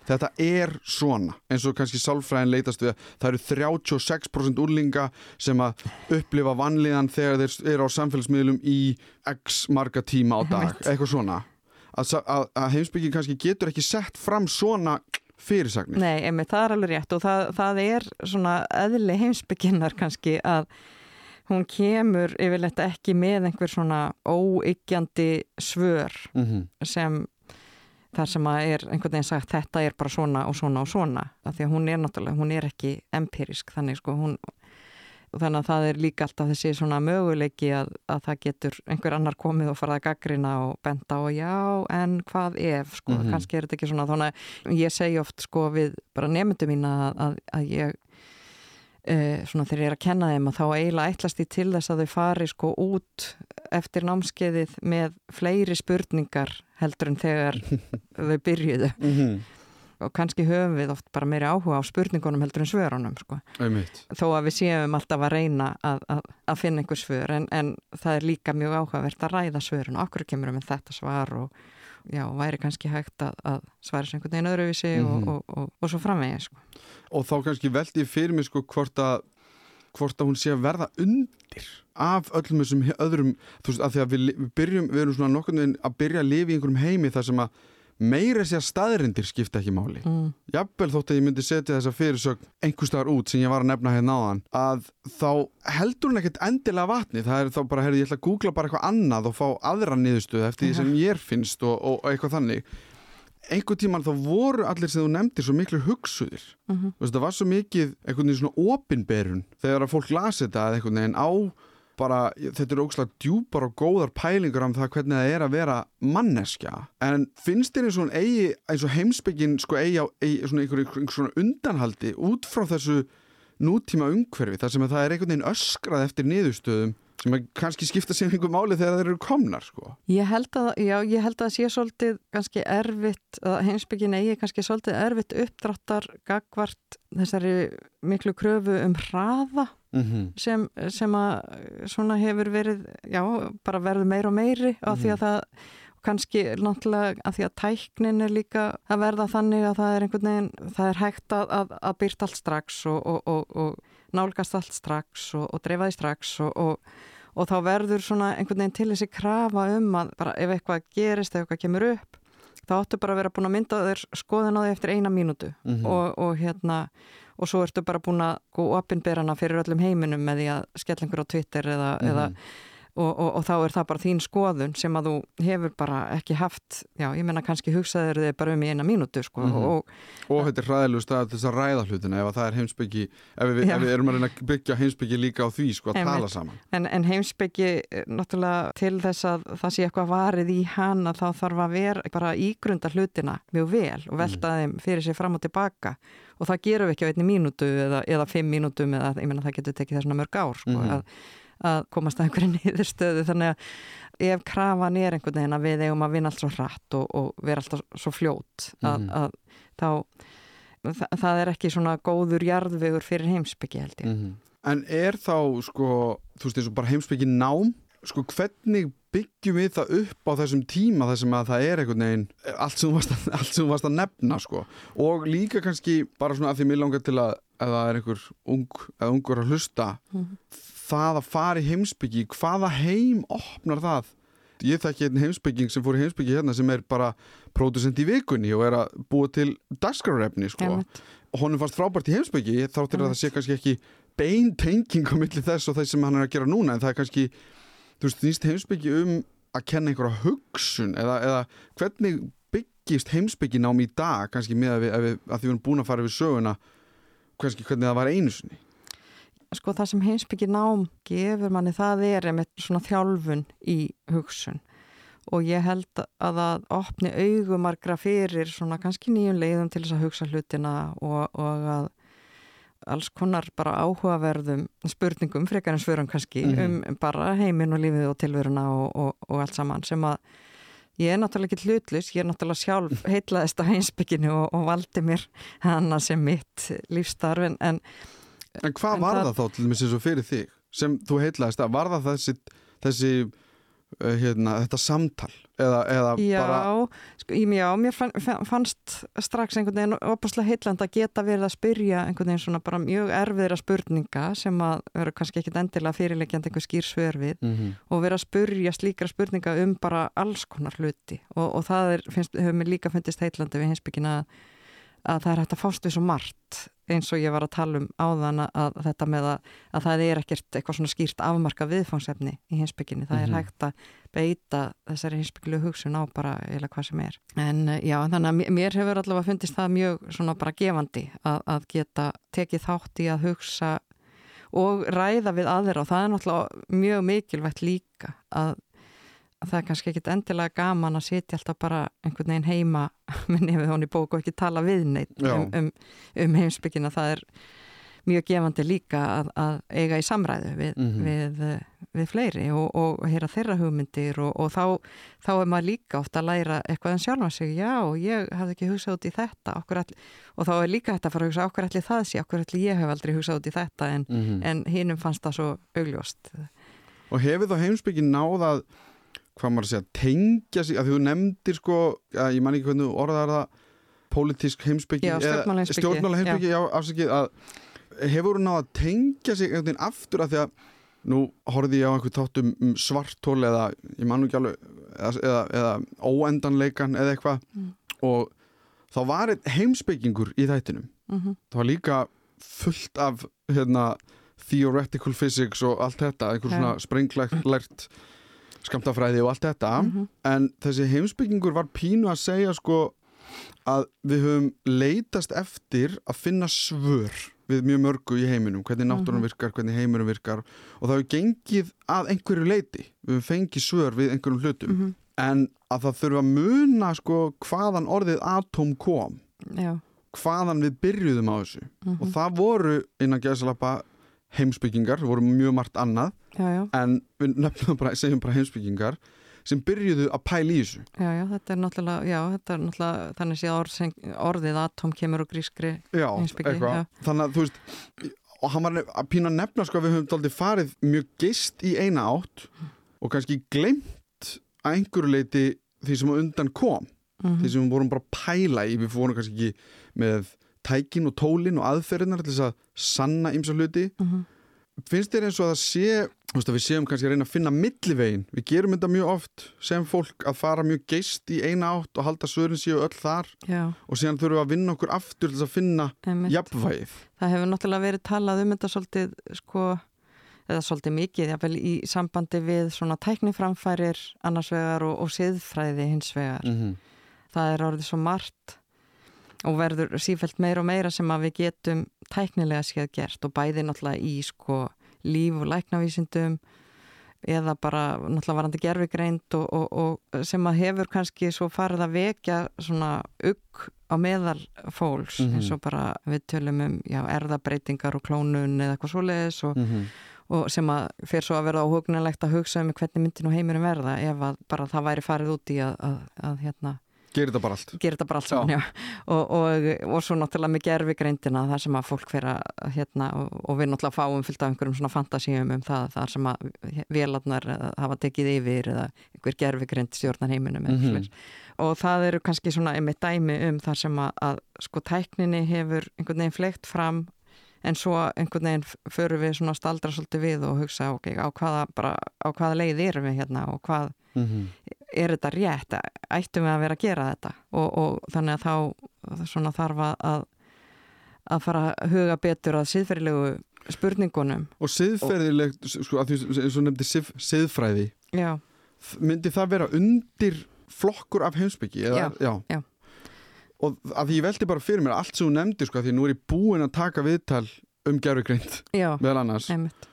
Speaker 1: þetta er svona eins og kannski sálfræðin leitast við það eru 36% úrlinga sem að upplifa vanlíðan þegar þeir eru á samfélagsmiðlum í x marga tíma á dag, eitthvað svona. Að, að, að heimsbyggin kannski getur ekki sett fram svona fyrirsagnir.
Speaker 2: Nei, emi, það er alveg rétt og það, það er svona eðli heimsbygginnar kannski að hún kemur yfirleitt ekki með einhver svona óyggjandi svör mm -hmm. sem þar sem að er einhvern veginn sagt þetta er bara svona og svona og svona af því að hún er náttúrulega, hún er ekki empirisk þannig sko hún þannig að það er líka alltaf þessi svona möguleiki að, að það getur einhver annar komið og farað að gaggrina og benda og já en hvað ef sko, mm -hmm. kannski er þetta ekki svona þannig að ég segi oft sko við bara nefndum mín að, að, að ég svona þegar ég er að kenna þeim að þá eiginlega ætlast ég til þess að þau fari sko út eftir námskeiðið með fleiri spurningar heldur en þegar þau byrjuðu mm -hmm. og kannski höfum við oft bara meiri áhuga á spurningunum heldur en svörunum sko. þó að við séum alltaf að reyna að, að, að finna einhver svör en, en það er líka mjög áhugavert að ræða svörun og okkur kemur með þetta svar og já, væri kannski hægt að, að svara sem einhvern veginn öðruvísi mm -hmm. og, og, og, og svo framvegið sko.
Speaker 1: Og þá kannski veldi ég fyrir mig sko hvort að hvort að hún sé að verða undir af öllum þessum öðrum þú veist, að því að við, við byrjum, við erum svona nokkur að byrja að lifa í einhverjum heimi þar sem að meira sé að staðrindir skipta ekki máli. Mm. jafnvel þótt að ég myndi setja þessa fyrirsögn einhverstaðar út sem ég var að nefna hérna áðan að þá heldur hún ekkert endilega vatni það er þá bara, herri, ég ætla að googla bara eitthvað annað og fá aðra niðurstöð eftir því sem ég finnst og, og, og eitthvað þannig einhver tíman þá voru allir sem þú nefndir svo miklu hugsuðir mm -hmm. það var svo mikið einhvern veginn svona opinberun þegar að fólk lasi þetta eða einhvern veginn á bara, þetta eru ógslag djúpar og góðar pælingur um það hvernig það er að vera manneskja, en finnst þér eins og, eigi, eins og heimsbyggin sko eigi á eigi, svona einhver, einhver svona undanhaldi út frá þessu nútíma umhverfi þar sem það er einhvern veginn öskrað eftir niðurstöðum sem kannski skipta sér einhver máli þegar þeir eru komnar sko.
Speaker 2: Ég held að, já, ég held að sé svolítið kannski erfitt, heimsbyggin eigi kannski svolítið erfitt uppdráttar gagvart þessari miklu kröfu um hraða mm -hmm. sem, sem að svona hefur verið, já, bara verið meir og meiri á mm -hmm. því að mhm. það kannski náttúrulega að því að tæknin er líka að verða þannig að það er einhvern veginn, það er hægt að, að, að byrta allt strax og, og, og, og nálgast allt strax og dreifa því strax og þá verður svona einhvern veginn til þessi krafa um að bara ef eitthvað gerist, ef eitthvað kemur upp þá áttu bara að vera búin að mynda þér skoðin á því eftir eina mínútu mm -hmm. og hérna og svo ertu bara búin að opinberana fyrir öllum heiminum með því að skellingur á Twitter eða, mm -hmm. eða og, og, og þá er það bara þín skoðun sem að þú hefur bara ekki haft já, ég menna kannski hugsaður þig bara um í eina mínútu sko mm -hmm.
Speaker 1: og, og þetta er hræðilegu stað þess að ræða hlutina ef það er heimsbyggi ef við, ef við erum að byggja heimsbyggi líka á því sko að Heimitt. tala saman
Speaker 2: En, en heimsbyggi eh, náttúrulega til þess að það sé eitthvað varið í hana þá þarf að vera bara ígrunda hlutina mjög vel og velta mm. þeim fyrir sig fram og tilbaka og það gerum við ekki á einni mínútu eða, eða fimm mínútum eða ég menna það getur tekið þessuna mörg ár sko, mm -hmm. að að komast að einhverju niðurstöðu þannig að ef krafan er einhvern veginn að við eigum að vinna allt svo hratt og, og vera alltaf svo fljót að, mm. að þá það, það er ekki svona góður jarðvegur fyrir heimsbyggi held ég. Mm -hmm.
Speaker 1: En er þá sko, þú veist eins og bara heimsbyggi nám, sko hvernig byggjum við það upp á þessum tíma þar sem að það er einhvern veginn allt sem þú varst að, allt sem þú varst að nefna sko. og líka kannski bara svona að því mér langar til að ef það er einhver ung, eða ungur að hlusta það að fara í heimsbyggi hvaða heim opnar það ég þekki einn heimsbygging sem fór í heimsbyggi hérna sem er bara pródusent í vikunni og er að búa til dagskrarefni sko.
Speaker 2: Einmitt.
Speaker 1: honum fannst frábært í heimsbyggi þá til að það sé kannski ekki bein tenging á milli þess og þess sem hann er að gera núna en það er kannski, þú veist, þýnst heimsbyggi um að kenna einhverja hugsun eða, eða hvernig byggist heimsbygginám í dag kannski með að, við, að, við, að því við erum búin að fara við söguna kannski hvernig það var einu sinni
Speaker 2: sko það sem heimsbyggi nám gefur manni það er með svona þjálfun í hugsun og ég held að það opni augumargra fyrir svona kannski nýjum leiðum til þess að hugsa hlutina og, og að alls konar bara áhugaverðum spurningum, frekar en svörum kannski
Speaker 1: Mhm.
Speaker 2: um bara heiminn og lífið og tilveruna og, og, og allt saman sem að ég er náttúrulega ekki hlutlus, ég er náttúrulega sjálf heitlaðist á heimsbygginu og, og valdi mér hana sem mitt lífstarf en, en
Speaker 1: hvað
Speaker 2: En
Speaker 1: var
Speaker 2: það-
Speaker 1: það þá til dæmis eins og fyrir þig sem þú heitlaðist að var það þessi, þessi uh, hérna, þetta samtal? Eða, eða
Speaker 2: Já,
Speaker 1: bara
Speaker 2: sko, já, mér fann, fann- fannst strax einhvern veginn opaslega heitland að geta verið að spyrja einhvern veginn svona bara mjög erfiðra spurninga sem að vera kannski ekkit endilega fyrirleikjandi einhver skýr svör við
Speaker 1: mm -hmm.
Speaker 2: og vera að spurja slíkra spurninga um bara alls konar hluti. Og, og það er, finnst, hefur mér líka fundist heitlandi við hinsbyggina að, að það er hægt að fást við svo margt eins og ég var að tala um áðan að, þetta með að, að það er ekkert eitthvað svona skýrt afmarka viðfangsefni í hinsbygginni, það
Speaker 1: Mhm.
Speaker 2: er hægt að beita þessari hinsbyggilegu hugsun á bara eða hvað sem er. En eh, já, þannig að mér- hefur allavega fundist það mjög svona bara gefandi að, að geta tekið þátt í að hugsa og ræða við aðra og það er náttúrulega mjög mikilvægt líka að það er kannski ekkit endilega gaman að sitja alltaf bara einhvern veginn heima með nefið honni bók og ekki tala við neitt um, um, um heimsbyggina það er mjög gefandi líka að, að eiga í samræðu við,
Speaker 1: Mhm.
Speaker 2: við, eh, við fleiri og, og heyra þeirra hugmyndir og, og þá, þá er maður líka ofta að læra eitthvað en sjálfa sig, já, ég hafði ekki hugsað út í þetta all, og þá er líka þetta að fara að hugsa okkur allir það sé, okkur allir ég hef aldrei hugsað út í þetta en, en hinnum fannst það svo augljóst.
Speaker 1: Og hefur þá heimsbyggin náð að hvað maður að segja, tengja sig að þú nefndir sko, að ég man ekki hvernig orðar það pólitísk heimsbyggi stjórnmála heimsbyggi, já, afsakið að hefur þú náð að tengja sig einhvern veginn aftur að því að nú horfði ég á einhver þáttum um svartól eða ég man ekki alveg eða, eða, eða óendanleikan eða eitthvað
Speaker 2: Mm.
Speaker 1: og þá var heimsbyggingur í þættinum
Speaker 2: mm
Speaker 1: það var líka fullt af hérna, theoretical physics og allt þetta, einhver
Speaker 2: Já.
Speaker 1: svona sprenglært skamtafræði og allt þetta
Speaker 2: -hmm.
Speaker 1: en þessi heimsbyggingur var pínu að segja sko að við höfum leitast eftir að finna svör við mjög mörgu í heiminum, hvernig náttúrun
Speaker 2: Mhm.
Speaker 1: virkar, hvernig heimurum virkar og það hefur gengið að einhverju leiti, við höfum fengið svör við einhverjum hlutum,
Speaker 2: Mhm.
Speaker 1: en að það þurfa að muna sko hvaðan orðið atóm kom,
Speaker 2: já,
Speaker 1: hvaðan við byrjuðum á þessu
Speaker 2: mm
Speaker 1: og það voru innan gæðsalappa heimsbyggingar, voru mjög margt annað
Speaker 2: já, já,
Speaker 1: en við nefnum bara, segjum bara heimsbyggingar sem byrjuðu að pæla í þessu.
Speaker 2: Já, já, þetta er náttúrulega, já, þetta er náttúrulega, þannig sé orð, sem- orðið atóm kemur úr grískri,
Speaker 1: já. Þannig að þú veist og hann var að pína að nefna sko að við höfum daldið farið mjög geist í eina átt og kannski glemt að einhverju leiti því sem undan kom.
Speaker 2: Mm
Speaker 1: því sem við vorum bara pæla í við fórum kannski ekki með tækin og tólin og aðferðinar til þess að sanna ymsa hluti
Speaker 2: -hmm.
Speaker 1: finnst þér eins og að það sé að við séum kannski að reyna að finna millivegin við gerum þetta mjög oft sem fólk að fara mjög geist í eina átt og halda svörin séu öll þar
Speaker 2: já,
Speaker 1: og síðan þurfum við að vinna okkur aftur til þess að finna jafnvægið
Speaker 2: Það hefur náttúrulega verið talað um þetta svolítið, sko, eða svolítið mikið, jáfnvel í sambandi við svona tækniframfærir annars vegar og, og siðfræði hins vegar.
Speaker 1: -hmm.
Speaker 2: Það er orðið svo margt og verður sífælt meira og meira sem að við getum tæknilega séð gert og bæði náttúrulega í, sko, líf og læknavísindum eða bara náttúrulega varandi gerfigreind og, og, og sem að hefur kannski svo farið að vekja svona ugg á meðal fólks
Speaker 1: Mhm.
Speaker 2: eins og bara við tölum um já, erðabreitingar og klónun eða eitthvað svoleiðis og,
Speaker 1: Mhm.
Speaker 2: og sem að fer svo að verða óhugnilegt að hugsa um hvernig myndi nú heimurum verða ef að bara það væri farið út í að, að, að hérna,
Speaker 1: Gerir þetta bara allt
Speaker 2: gerir þetta bara allt saman, já. Og, og, og svo náttúrulega með gerfi greindina það sem að fólk fyrir að hérna og, og við náttúrulega fáum fylgt af einhverjum svona fantasíum um það, það sem að vélarnar hafa tekið yfir eða einhver gerfi greind stjórnar heiminum mm -hmm. og það eru kannski svona einmitt dæmi um það sem að, að sko tækninni hefur einhvern veginn fleikt fram en svo einhvern veginn förum við svona staldra svolítið við og hugsa ok, á hvaða, bara, á hvaða leið erum við hérna og hvað mm -hmm. Er þetta rétt, ættum við að vera að gera þetta? Og, og þannig að þá svona þarf að að fara að huga betur að siðferðilegu spurningunum.
Speaker 1: Og siðferðilegt, sko, að því og nefndi sið, siðfræði.
Speaker 2: Já.
Speaker 1: myndi það vera undir flokkur af heimsbyggi?
Speaker 2: Já, já, já.
Speaker 1: Og að því ég veldi bara fyrir mér allt sem þú nefndi sko, því nú er ég búin að taka viðtal um gerðugrind meðal annars.
Speaker 2: einmitt.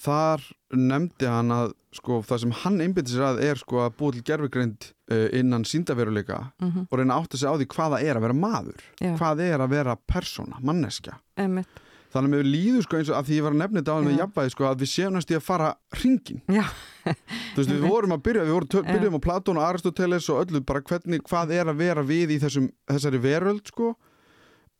Speaker 1: Þar nefndi hann að sko, það sem hann einbindi sér að er sko, að búið til gerðugrind uh, innan síndaveruleika
Speaker 2: mm -hmm.
Speaker 1: og reyna átt að segja á því hvaða er að vera maður
Speaker 2: Já.
Speaker 1: hvað er að vera persóna, manneskja
Speaker 2: einmitt
Speaker 1: Þannig að mér líður sko eins og að því ég var að nefna þetta á með jafnvægi sko að við séum næst í að fara hringin. Þú veist við vorum að byrja, við vorum byrjum á Platón og Aristoteles og öllu bara hvernig, hvað er að vera við í þessum, þessari veröld sko.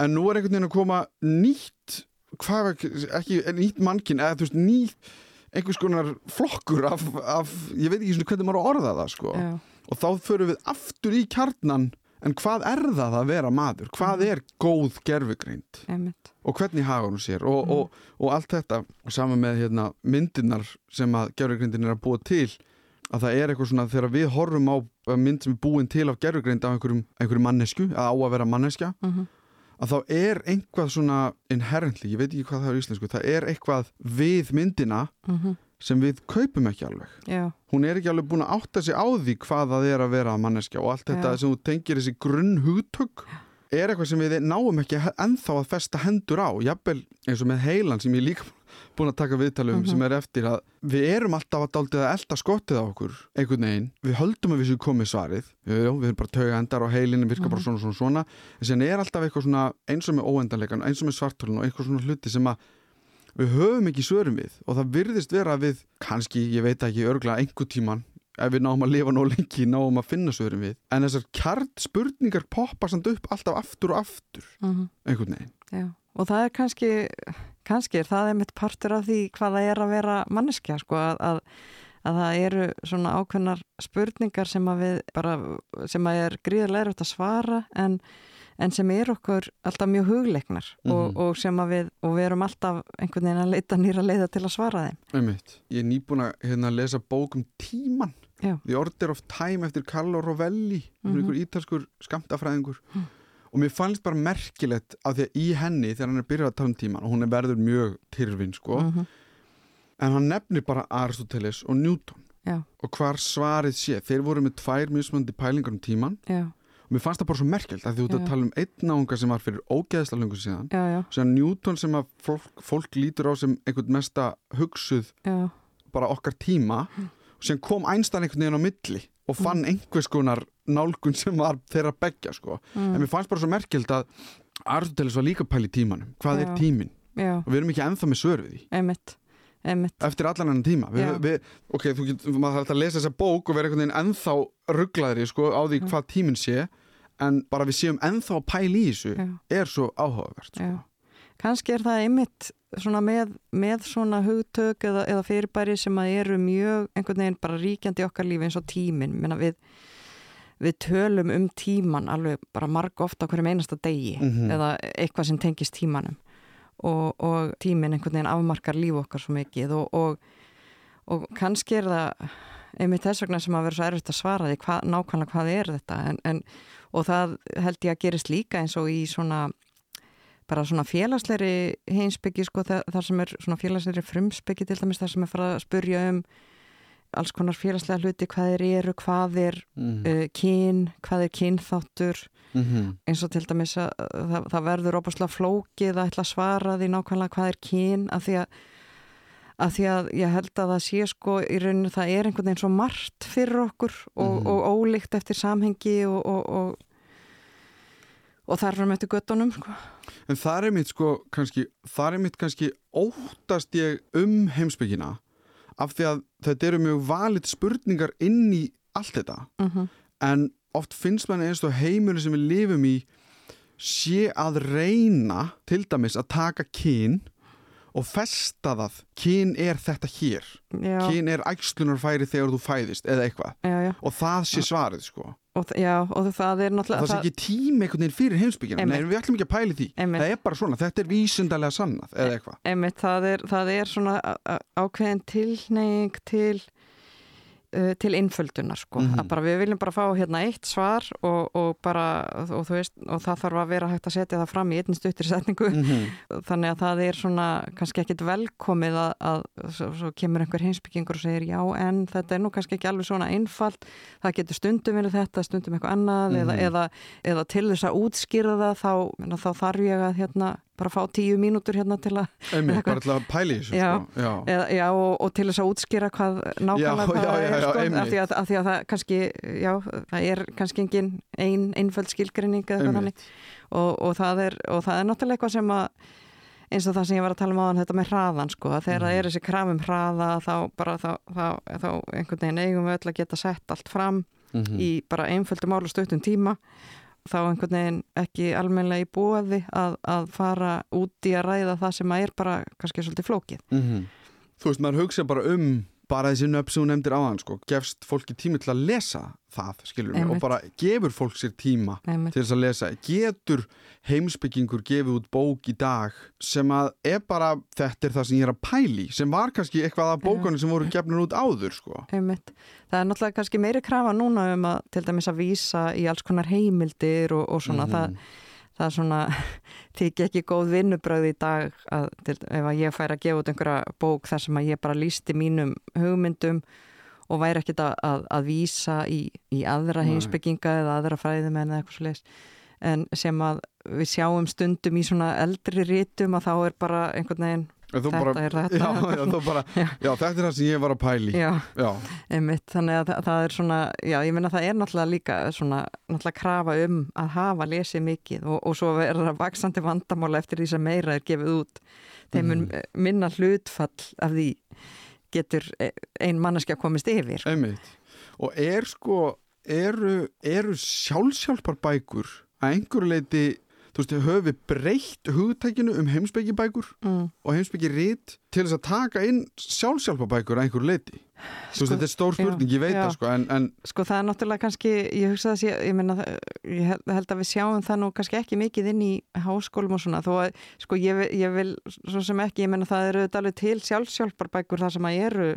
Speaker 1: En nú er einhvern veginn að koma nýtt, hvað, ekki nýtt mannkinn, eða þú veist nýtt einhvers konar flokkur af, af ég veit ekki svona hvernig maður orða það sko.
Speaker 2: Já.
Speaker 1: Og þá förum við aftur í kjarnan En hvað er það að vera maður? Hvað er góð gerfugreind? Og hvernig hafa hún sér? Og, mm. og, og allt þetta, og saman með hérna, myndirnar sem að gerfugreindin er að búa til, að það er eitthvað svona þegar við horfum á mynd sem er búin til af gerfugreind af einhverjum, einhverjum mannesku, að á að vera manneskja,
Speaker 2: mm -hmm.
Speaker 1: Að þá er einhvað svona inherently, ég veit ekki hvað það er í íslensku, það er eitthvað við myndina
Speaker 2: mm -hmm
Speaker 1: sem við kaupum ekki alveg
Speaker 2: Já.
Speaker 1: hún er ekki alveg búin að átta sig á því hvað það er að vera manneskja og allt þetta Já. sem þú tengir þessi grunn hugtök er eitthvað sem við náum ekki ennþá að festa hendur á jafnvel eins og með heilan sem ég líka búin að taka viðtalum mm -hmm. sem er eftir að við erum alltaf að daldið að elda skottið á okkur einhvern veginn, við höldum að við séum komið svarið Jú, við erum bara tauga endar og heilin virka mm -hmm. bara svona svona svona en sen er alltaf eitthvað svona eins og með óendanleikan eins og með svartölun og eitthvað svona hluti sem að við höfum ekki svörum við og það virðist vera við, kannski, ég veit ekki örgla einhver tíman, ef við náum að lifa nóg lengi, náum að finna svörum við en þessar kjart spurningar poppa samt upp alltaf aftur og aftur
Speaker 2: mm -hmm.
Speaker 1: einhvern veginn
Speaker 2: Já. Og það er kannski, kannski er það einmitt partur af því hvaða er að vera manneskja, sko, að, að að það eru svona ákveðnar spurningar sem að við bara, sem að er gríðilega erfitt að svara en en sem er okkur alltaf mjög hugleiknar mm -hmm. og, mhm. og sem að við, og við erum alltaf einhvern veginn að leita nýra leiða til að svara þeim.
Speaker 1: Einmitt. Ég er nýbúin að hérna, lesa bókum tíman,
Speaker 2: Já.
Speaker 1: The Order of Time eftir Carlo Rovelli, mm -hmm. einhver ítalskur skamtafræðingur
Speaker 2: mm.
Speaker 1: Og mér fannst bara merkilegt að því að í henni þegar hann er byrjað að tala um tíman og hún er verður mjög tyrfin sko,
Speaker 2: -hmm.
Speaker 1: en hann nefnir bara Aristoteles og Newton
Speaker 2: Já.
Speaker 1: og hvar svarið sé, þeir voru með tvær mismöndi pælingar um tíman
Speaker 2: Já
Speaker 1: mér fannst það bara svo merkelt að því út að tala um einn náunga sem var fyrir ógeðsla lungu síðan
Speaker 2: já.
Speaker 1: sem Newton sem að fólk, fólk lítur á sem einhvern mesta hugsuð
Speaker 2: já.
Speaker 1: bara okkar tíma og sem kom einstann einhvern veginn á milli og fann mm. einhvers konar nálgun sem var þeirra begja sko.
Speaker 2: Mm.
Speaker 1: en mér fannst bara svo merkelt að Aristoteles var líka pæli tímanum. Hvað er tímin og við erum ekki enþá með sörfið í
Speaker 2: einmitt. Einmitt.
Speaker 1: eftir allan enn tíma. Við, við, ok, þú getur, maður þarf að lesa þessa bók og vera einhvern veginn ennþá rugglaðri sko, á því hvað tíminn sé. En bara við séum ennþá að pæla í þessu
Speaker 2: Já.
Speaker 1: er svo áhugavert sko.
Speaker 2: Kannski er það einmitt svona með, með svona hugtök eða, eða fyrirbæri sem að eru mjög einhvern veginn bara ríkjandi okkar lífi eins og tímin við, við tölum um tíman alveg bara marg ofta hverjum einasta degi
Speaker 1: mm -hmm.
Speaker 2: eða eitthvað sem tengist tímanum. Og, og tímin einhvern veginn afmarkar líf okkar svo mikið og, og, og kannski er það einmitt þess vegna sem að vera svo erfitt að svara því hva, nákvæmlega hvað er þetta. En, en og það held ég að gerist líka eins og í svona bara svona félagsleiri heimsbyggi sko þar, sem er svona félagsleiri frumsbyggi til dæmis þar sem er farað að spurja um alls konar félagslega hluti hvað er eru, hvað er
Speaker 1: mm.
Speaker 2: uh, kyn, hvað er kynþáttur
Speaker 1: mm -hmm.
Speaker 2: eins og til dæmis að það, það verður óbúslega flókið að ætla að svara því nákvæmlega hvað er kyn af því að að því að ég held að það sé sko í rauninu það er einhvern veginn svo margt fyrir okkur og,
Speaker 1: mm -hmm.
Speaker 2: og ólíkt eftir samhengi og, og, og þarfum eftir göttunum sko.
Speaker 1: En það er mitt sko kannski, það er mitt kannski óttast ég um heimsbyggina af því að þetta eru mjög valit spurningar inn í allt þetta.
Speaker 2: Mm -hmm.
Speaker 1: en oft finnst manni eins og heimurinn sem við lifum í sé að reyna til dæmis að taka kyn og festa það kyn er þetta hér.
Speaker 2: Já,
Speaker 1: kyn er æxlunarfæri þegar þú fæðist eða eitthvað.
Speaker 2: Já, já.
Speaker 1: og það sé svarið sko
Speaker 2: Og, já, og það er náttúrulega
Speaker 1: það sé ekki tími einhvern veginn fyrir heimsbyggina nei, við ætlum ekki að pæli því.
Speaker 2: Einmitt.
Speaker 1: það er bara svona, þetta er vísindalega sannað eða eitthvað.
Speaker 2: Einmitt, það er, það er svona ákveðin tilneying til uh, til innföldunar sko.
Speaker 1: Mhm.
Speaker 2: að bara við viljum bara fá hérna eitt svar og, og bara og, veist, og það þarf að vera hægt að setja það fram í einn stuttir setningu
Speaker 1: mm
Speaker 2: þannig að það er svona kannski ekkit velkomið að, að svo, svo kemur einhver heimsbyggingur og segir já en þetta er nú kannski ekki alveg svona einfalt það getur stundum verið þetta, stundum eitthvað annað eða,
Speaker 1: Mhm.
Speaker 2: eða, eða til þess að útskýra það þá, þá þarf ég að hérna, bara fá tíu mínútur hérna til að
Speaker 1: einmitt, bara til að pæli þessu
Speaker 2: Já.
Speaker 1: sko. já.
Speaker 2: eða, já, og, og til þess að útskýra hvað nákvæmlega
Speaker 1: Já,
Speaker 2: hvað er sko, af, því að, af því að það kannski já, það er kannski engin ein, einföld skilgrinning eða eitthvað þannig og, og, það er, og það er náttúrulega eitthvað sem að eins og það sem ég var að tala um áðan þetta með hraðan sko, að þegar
Speaker 1: Mhm.
Speaker 2: það er þessi krafum hraða þá bara þá, þá, þá einhvern veginn eigum við öll að geta sett allt fram
Speaker 1: Mhm.
Speaker 2: í bara einföldu mál og stuttum tíma þá einhvern veginn ekki almennilega í bóði að, að fara út í að ræða það sem að er bara kannski svolítið flókið
Speaker 1: Mhm. Þú veist, maður hugsa bara um bara þessi nöfn sem þú nefndir áðan sko, gefst fólki tími til að lesa það skilur
Speaker 2: Einmitt.
Speaker 1: og bara gefur fólk sér tíma
Speaker 2: Einmitt.
Speaker 1: til þess að lesa getur heimsbyggingur gefið út bók í dag sem að er bara þetta er það sem ég er að pæli sem var kannski eitthvað af bókunum sem voru gefnur út áður sko.
Speaker 2: Einmitt. Það er náttúrulega kannski meiri krafa núna um að til dæmis að vísa í alls konar heimildir og, og svona
Speaker 1: Mhm.
Speaker 2: það, það er svona þykja ekki góð vinnubröð í dag að, til, ef að ég fær að gefa út einhverja bók þar sem að ég bara lísti mínum hugmyndum og væri ekkit að, að, að vísa í, í aðra heimsbygginga eða aðra fræðimenn eða eitthvað leis en sem að við sjáum stundum í svona eldri rítum að þá er bara einhvern veginn Þetta
Speaker 1: bara,
Speaker 2: er þetta.
Speaker 1: Já, já, bara,
Speaker 2: Já.
Speaker 1: þetta er það sem ég var að pæli.
Speaker 2: Einmitt, þannig að það, er svona, ég meina það er náttúrulega líka svona, náttúrulega krafa um að hafa lesið mikið og, og svo er það vaksandi vandamála eftir því sem meira er gefið út. Þeim mun
Speaker 1: Mhm.
Speaker 2: minna hlutfall af því getur e- ein manneskja komist yfir.
Speaker 1: Einmitt. Og er sko, eru, eru sjálfsjálfar bækur að einhverju leiti, þú veist, höfum við breytt hugtækinu um heimsbyggjibækur
Speaker 2: Mm.
Speaker 1: og heimsbyggjirít til þess að taka inn sjálfsjálfarbækur að einhverju leiti. Þú veist,
Speaker 2: Sko,
Speaker 1: þetta er stór spurning,
Speaker 2: já,
Speaker 1: ég veit
Speaker 2: já.
Speaker 1: það sko, en, en
Speaker 2: Sko það er náttúrulega kannski, ég hugsa þess, ég, ég meina, ég held- að við sjáum það nú kannski ekki mikið inn í háskólum og svona, þó að, sko ég, ég vil svo sem ekki, ég meina það eru alveg til sjálfsjálfarbækur þar sem að eru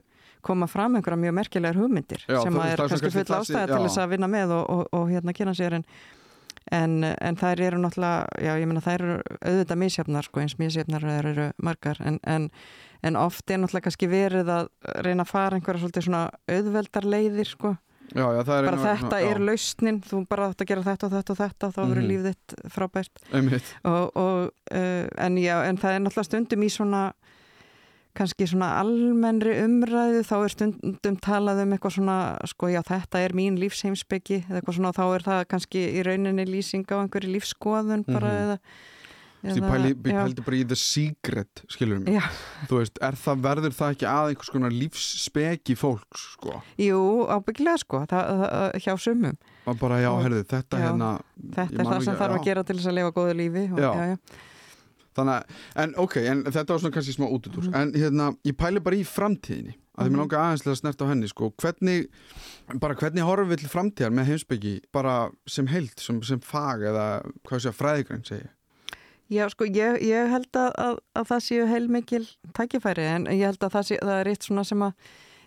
Speaker 2: koma fram einhverja mjög merkilegar hugmyndir
Speaker 1: Já,
Speaker 2: sem að er kannski full ástæða til þess að vinna með og, og, og hérna kynna sér en, en, en þær eru náttúrulega, já ég meina þær eru auðvitað misjafnar sko eins misjafnar þær eru margar. En, en, en oft er náttúrulega kannski verið að reyna að fara einhverja svolítið svona auðveldar leiðir sko.
Speaker 1: Já, já,
Speaker 2: bara
Speaker 1: einu-
Speaker 2: þetta
Speaker 1: já,
Speaker 2: er lausnin þú bara átt að gera þetta og þetta og þetta þá verður
Speaker 1: Mhm.
Speaker 2: líf þitt frábært. Og, og, uh, en, en það er náttúrulega stundum í svona kannski svona almennri umræðu þá er stundum talað um eitthvað svona sko já þetta er mín lífsheimsbyggi eða eitthvað svona og þá er það kannski í rauninni lýsing á einhverju lífskoðun bara
Speaker 1: Mhm.
Speaker 2: eða,
Speaker 1: Þú veist, ég pældi bara í The Secret, skilur mig.
Speaker 2: Já,
Speaker 1: Þú veist, er það, verður það ekki að einhvers konar lífsspeki fólks, sko?
Speaker 2: Jú ábyggilega sko það, það, hjá sumum.
Speaker 1: Bara, já, herðu, þetta
Speaker 2: já,
Speaker 1: hérna
Speaker 2: þetta er það sem þarf að gera til þess að lifa góðu lífi og,
Speaker 1: já,
Speaker 2: já.
Speaker 1: Þannig að, en ok, en þetta var svona kannski smá útudúr
Speaker 2: Mhm.
Speaker 1: En hérna, ég pæli bara í framtíðinni að því mér
Speaker 2: Mhm.
Speaker 1: langar aðeinslega að snerta á henni sko, hvernig, bara hvernig horfum við til framtíðar með heimsbyggi, bara sem heild sem, sem fag eða hvað sé að fræðigræn segja
Speaker 2: Já, sko, ég, ég held að, að, að það séu heilmikil tækifæri en ég held að það, sé, það er eitt svona sem að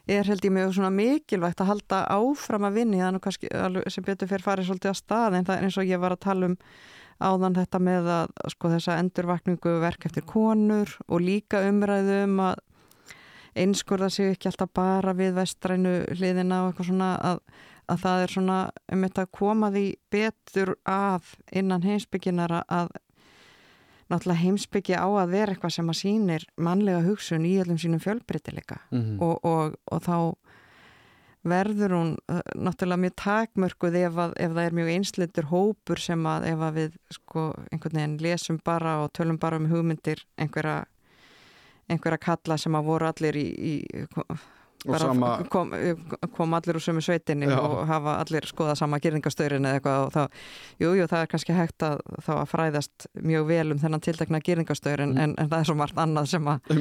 Speaker 2: er held ég mjög svona mikilvægt að halda áfram að vinni nú kannski sem betur fyrir farið svolítið að stað en það er eins og ég var að tala um áðan þetta með að sko þessa endurvakningu verk eftir konur og líka umræðu um að einskurða sig ekki alltaf bara við vestrænu hliðina og eitthvað svona að, að það er svona um þetta að koma því betur að innan heimsbygginara að náttúrulega heimsbyggja á að vera eitthvað sem að sýnir mannlega hugsun í öllum sínum fjölbreytileika
Speaker 1: mm -hmm.
Speaker 2: og, og, og þá verður hún uh, náttúrulega mjög takmörkuð ef, að, ef það er mjög einsleitur hópur sem að ef að við sko einhvern veginn lesum bara og tölum bara um hugmyndir einhverja, einhverja kalla sem að voru allir í, í bara
Speaker 1: sama...
Speaker 2: kom, kom allir úr sömu sveitinni Já. og hafa allir skoðað sama gyrningastörin eða eitthvað og þá, jú, jú, það er kannski hægt að þá að fræðast mjög vel um þennan tildekna gyrningastörin mm. en, en það er svo margt annað sem, að,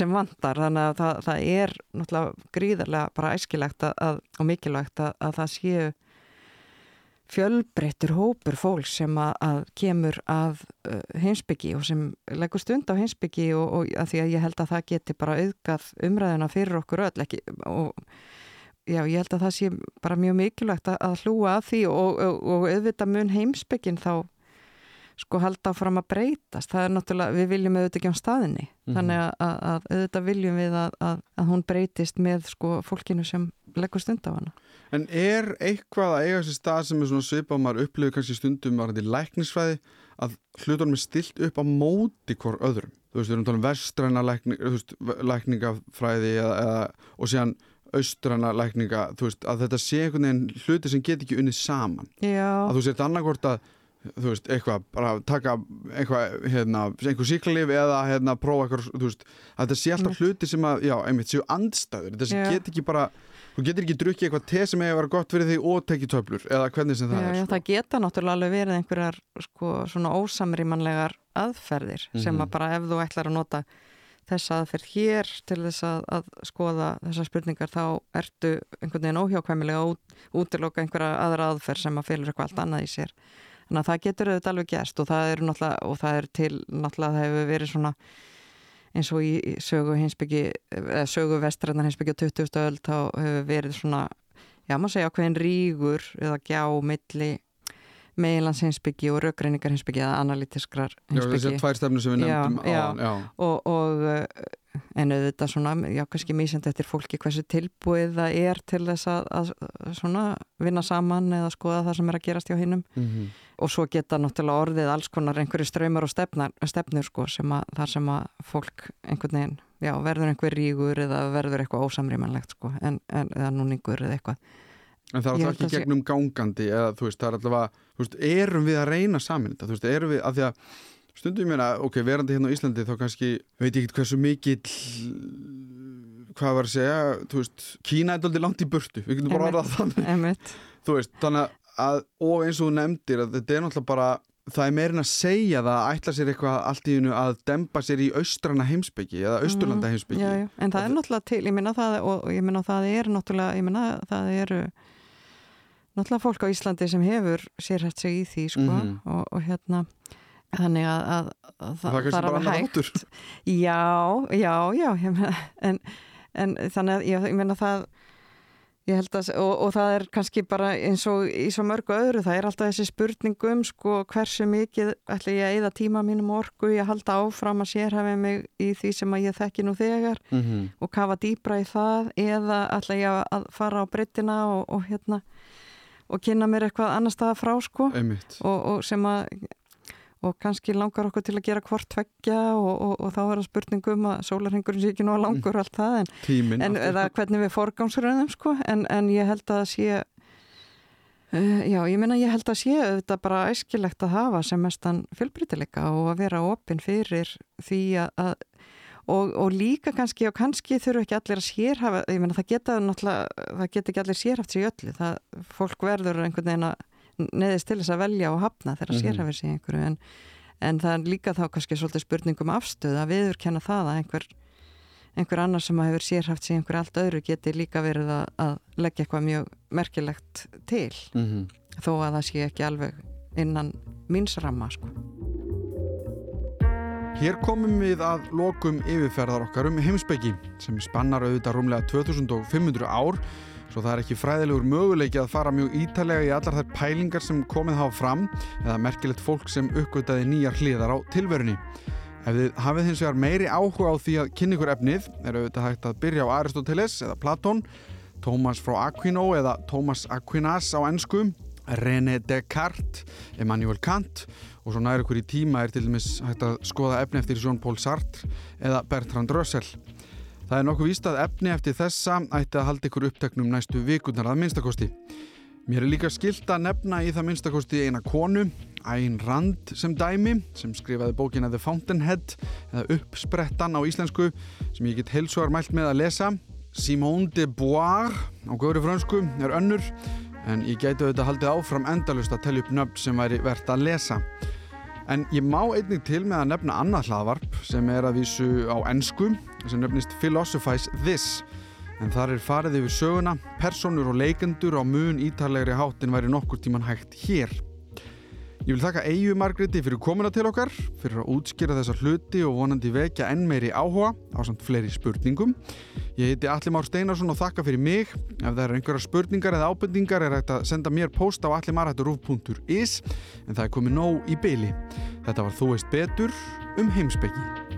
Speaker 2: sem vandar þannig að það, það er náttúrulega gríðarlega bara æskilegt að, og mikilvægt að, að það séu fjölbreyttur hópur fólk sem að, að kemur að uh, heimsbyggi og sem leggur stund á heimsbyggi og, og að því að ég held að það geti bara auðgað umræðina fyrir okkur öll ekki, og já, ég held að það sé bara mjög mikilvægt að, að hlúa að því og, og, og auðvitað mun heimsbyggin þá sko halda áfram að breytast. Það er náttúrulega, við viljum auðvitað ekki á staðinni. Mm -hmm. þannig að, að auðvitað viljum við að, að, að hún breytist með sko fólkinu sem leggur stund á hana.
Speaker 1: En er eitthvað að eiga þessi stað sem er svona svipað maður upplifið kannski stundum varandi læknisfræði að hlutunum er stilt upp á móti hvort öðrum? Þú veist, við erum talað um vestræna lækning, veist, lækningafræði eða, eða, og síðan austræna lækninga, þú veist, að þetta sé einhvern veginn hluti sem get ekki unnið saman.
Speaker 2: Já.
Speaker 1: að þú sért annarkort að þú veist, eitthvað, bara taka eitthvað, hérna, einhver síklarlif eða hérna, prófa eitthvað, þú veist þetta sé alltaf hluti sem að, já, einmitt, séu andstæður þetta yeah. get ekki bara, þú getur ekki drukkið eitthvað te sem hefur verið gott fyrir því og tekið töflur eða hvernig sem það
Speaker 2: já,
Speaker 1: er
Speaker 2: já,
Speaker 1: sko.
Speaker 2: það geta náttúrulega alveg verið einhverjar sko, svona ósamrýmanlegar aðferðir mm -hmm. sem að mhm. bara ef þú ætlar að nota þess aðferð hér til þess að, að skoða þessar spurningar þá ertu einhvern veginn óhjákvæmilega út, að Þannig að það getur auðvitað alveg gæst og það er og það er til náttúrulega það hefur verið svona eins og í sögu hinsbyggi, eða sögu vestræðnar hinsbyggi á 20. öll þá hefur verið svona, já maður segja ákveðin rígur eða gjá milli meilans hinsbyggi og raugreiningar hinsbyggi eða analítiskrar hinsbyggi.
Speaker 1: Já þessi tvær stefnu sem við nefndum
Speaker 2: á hann, já. Og, og en auðvitað svona, já kannski mísend eftir fólki hversu tilbúið það er til þess að, að svona vinna saman eða skoða það sem er að gerast hjá hinnum mm -hmm. Og svo geta náttúrulega orðið alls konar einhverju ströymar og stefnar, stefnur sko sem að þar sem að fólk einhvern veginn, já verður einhver ríkur eða verður eitthvað ósamrýmanlegt sko en, en, eða núningur eða eitthvað.
Speaker 1: En það er alltaf ekki gegnum gangandi eða þú veist, það er að, þú veist, erum við að reyna saman þetta, þú veist, erum við að því að stundum ég meina, ok, verandi hérna á Íslandi þá kannski, veit ég ekkert hversu mikill hvað var að segja þú veist, Kína er doldið langt í burtu við getum bara orðað þannig. þú veist, þannig að, og eins og þú nefndir að þetta er náttúrulega bara það er meirinn að segja það að ætla sér eitthvað allt í hennu að dempa sér í austrana heimsbyggi eða austurlanda mhm. heimsbyggi
Speaker 2: já, já. en það er náttúrulega til, ég minna það og ég minna það er náttúrulega, ég minna það eru náttúrulega fólk á Íslandi sem hefur sérhætt sig í því sko mm -hmm. og, og hérna þannig að, að,
Speaker 1: að það, það er alveg hægt
Speaker 2: já, já, já en, en þannig að ég, ég menna það að, og, og það er kannski bara eins og í svo mörgu öðru, það er alltaf þessi spurningum sko hversu mikið ætla ég að eida tíma mínum orgu, ég halda áfram að sérhæfi mig í því sem að ég þekki nú þegar mm -hmm. og kafa dýbra í það eða ætla ég að fara á breytina og, og hérna og kynna mér eitthvað annar staða frá sko og, og sem að og kannski langar okkur til að gera hvort tveggja og, og, og þá er það spurningum að sólarhengurinn sé ekki nú að langur allt það en,
Speaker 1: Tímin,
Speaker 2: en eða hvernig við forgámsröðum sko. En, en ég held að sé uh, já ég minna ég held að sé þetta bara æskilegt að hafa sem mestan fjölbrytileika og að vera opinn fyrir því að og, og líka kannski og kannski þurfu ekki allir að sérhafa ég minna það geta náttúrulega það geta ekki allir sérhaft sér í öllu. Það fólk verður einhvern veginn að neðist til þess að velja og hafna þegar mm -hmm. sérhafið sig einhverju en, en það er líka þá kannski svolítið spurningum afstöð að viðurkenna það að einhver, einhver annar sem hefur sérhaft sig einhver allt öðru geti líka verið að, að leggja eitthvað mjög merkilegt til mm -hmm. þó að það sé ekki alveg innan mínsramma sko.
Speaker 1: Hér komum við að lokum yfirferðar okkar um heimsbyggi sem spannar auðvitað rúmlega 2500 ár svo það er ekki fræðilegur möguleiki að fara mjög ítalega í allar þær pælingar sem komið hafa fram eða merkilegt fólk sem uppgötaði nýjar hliðar á tilverunni. Ef þið hafið hins vegar meiri áhuga á því að kynna ykkur efnið er auðvitað hægt að byrja á Aristoteles eða Platón, Thomas frá Aquino eða Thomas Aquinas á ennsku, René Descartes, Emmanuel Kant og svo nær ykkur í tíma er til dæmis hægt að skoða efni eftir Jean-Paul Sartre eða Bertrand Russell. Það er nokkuð víst að efni eftir þessa ætti að halda ykkur uppteknum næstu vikurnar að minnstakosti. Mér er líka skilt að nefna í það minnstakosti eina konu, Æn Rand sem dæmi, sem skrifaði bókina The Fountainhead eða Uppsprettan á íslensku sem ég get heilsuar mælt með að lesa Simone de Beauvoir á góðri fransku er önnur en ég gæti auðvitað haldið áfram endalust að tellja upp nöfn sem væri verðt að lesa. En ég má einnig til með að nefna annað hlaðvarp sem er að vísu á ennsku sem nefnist Philosophize This en þar er farið yfir söguna, personur og leikendur á mun ítalegri háttin væri nokkur tíman hægt hér. Ég vil þakka Eyju Margreti fyrir komuna til okkar, fyrir að útskýra þessa hluti og vonandi vekja enn meiri áhuga á samt fleiri spurningum. Ég heiti Alli Már Steinarsson og þakka fyrir mig. Ef það eru einhverja spurningar eða ábendingar er hægt að senda mér post á allimarhætturúf.is en það er komið nóg í byli. Þetta var Þú veist betur um heimsbyggi.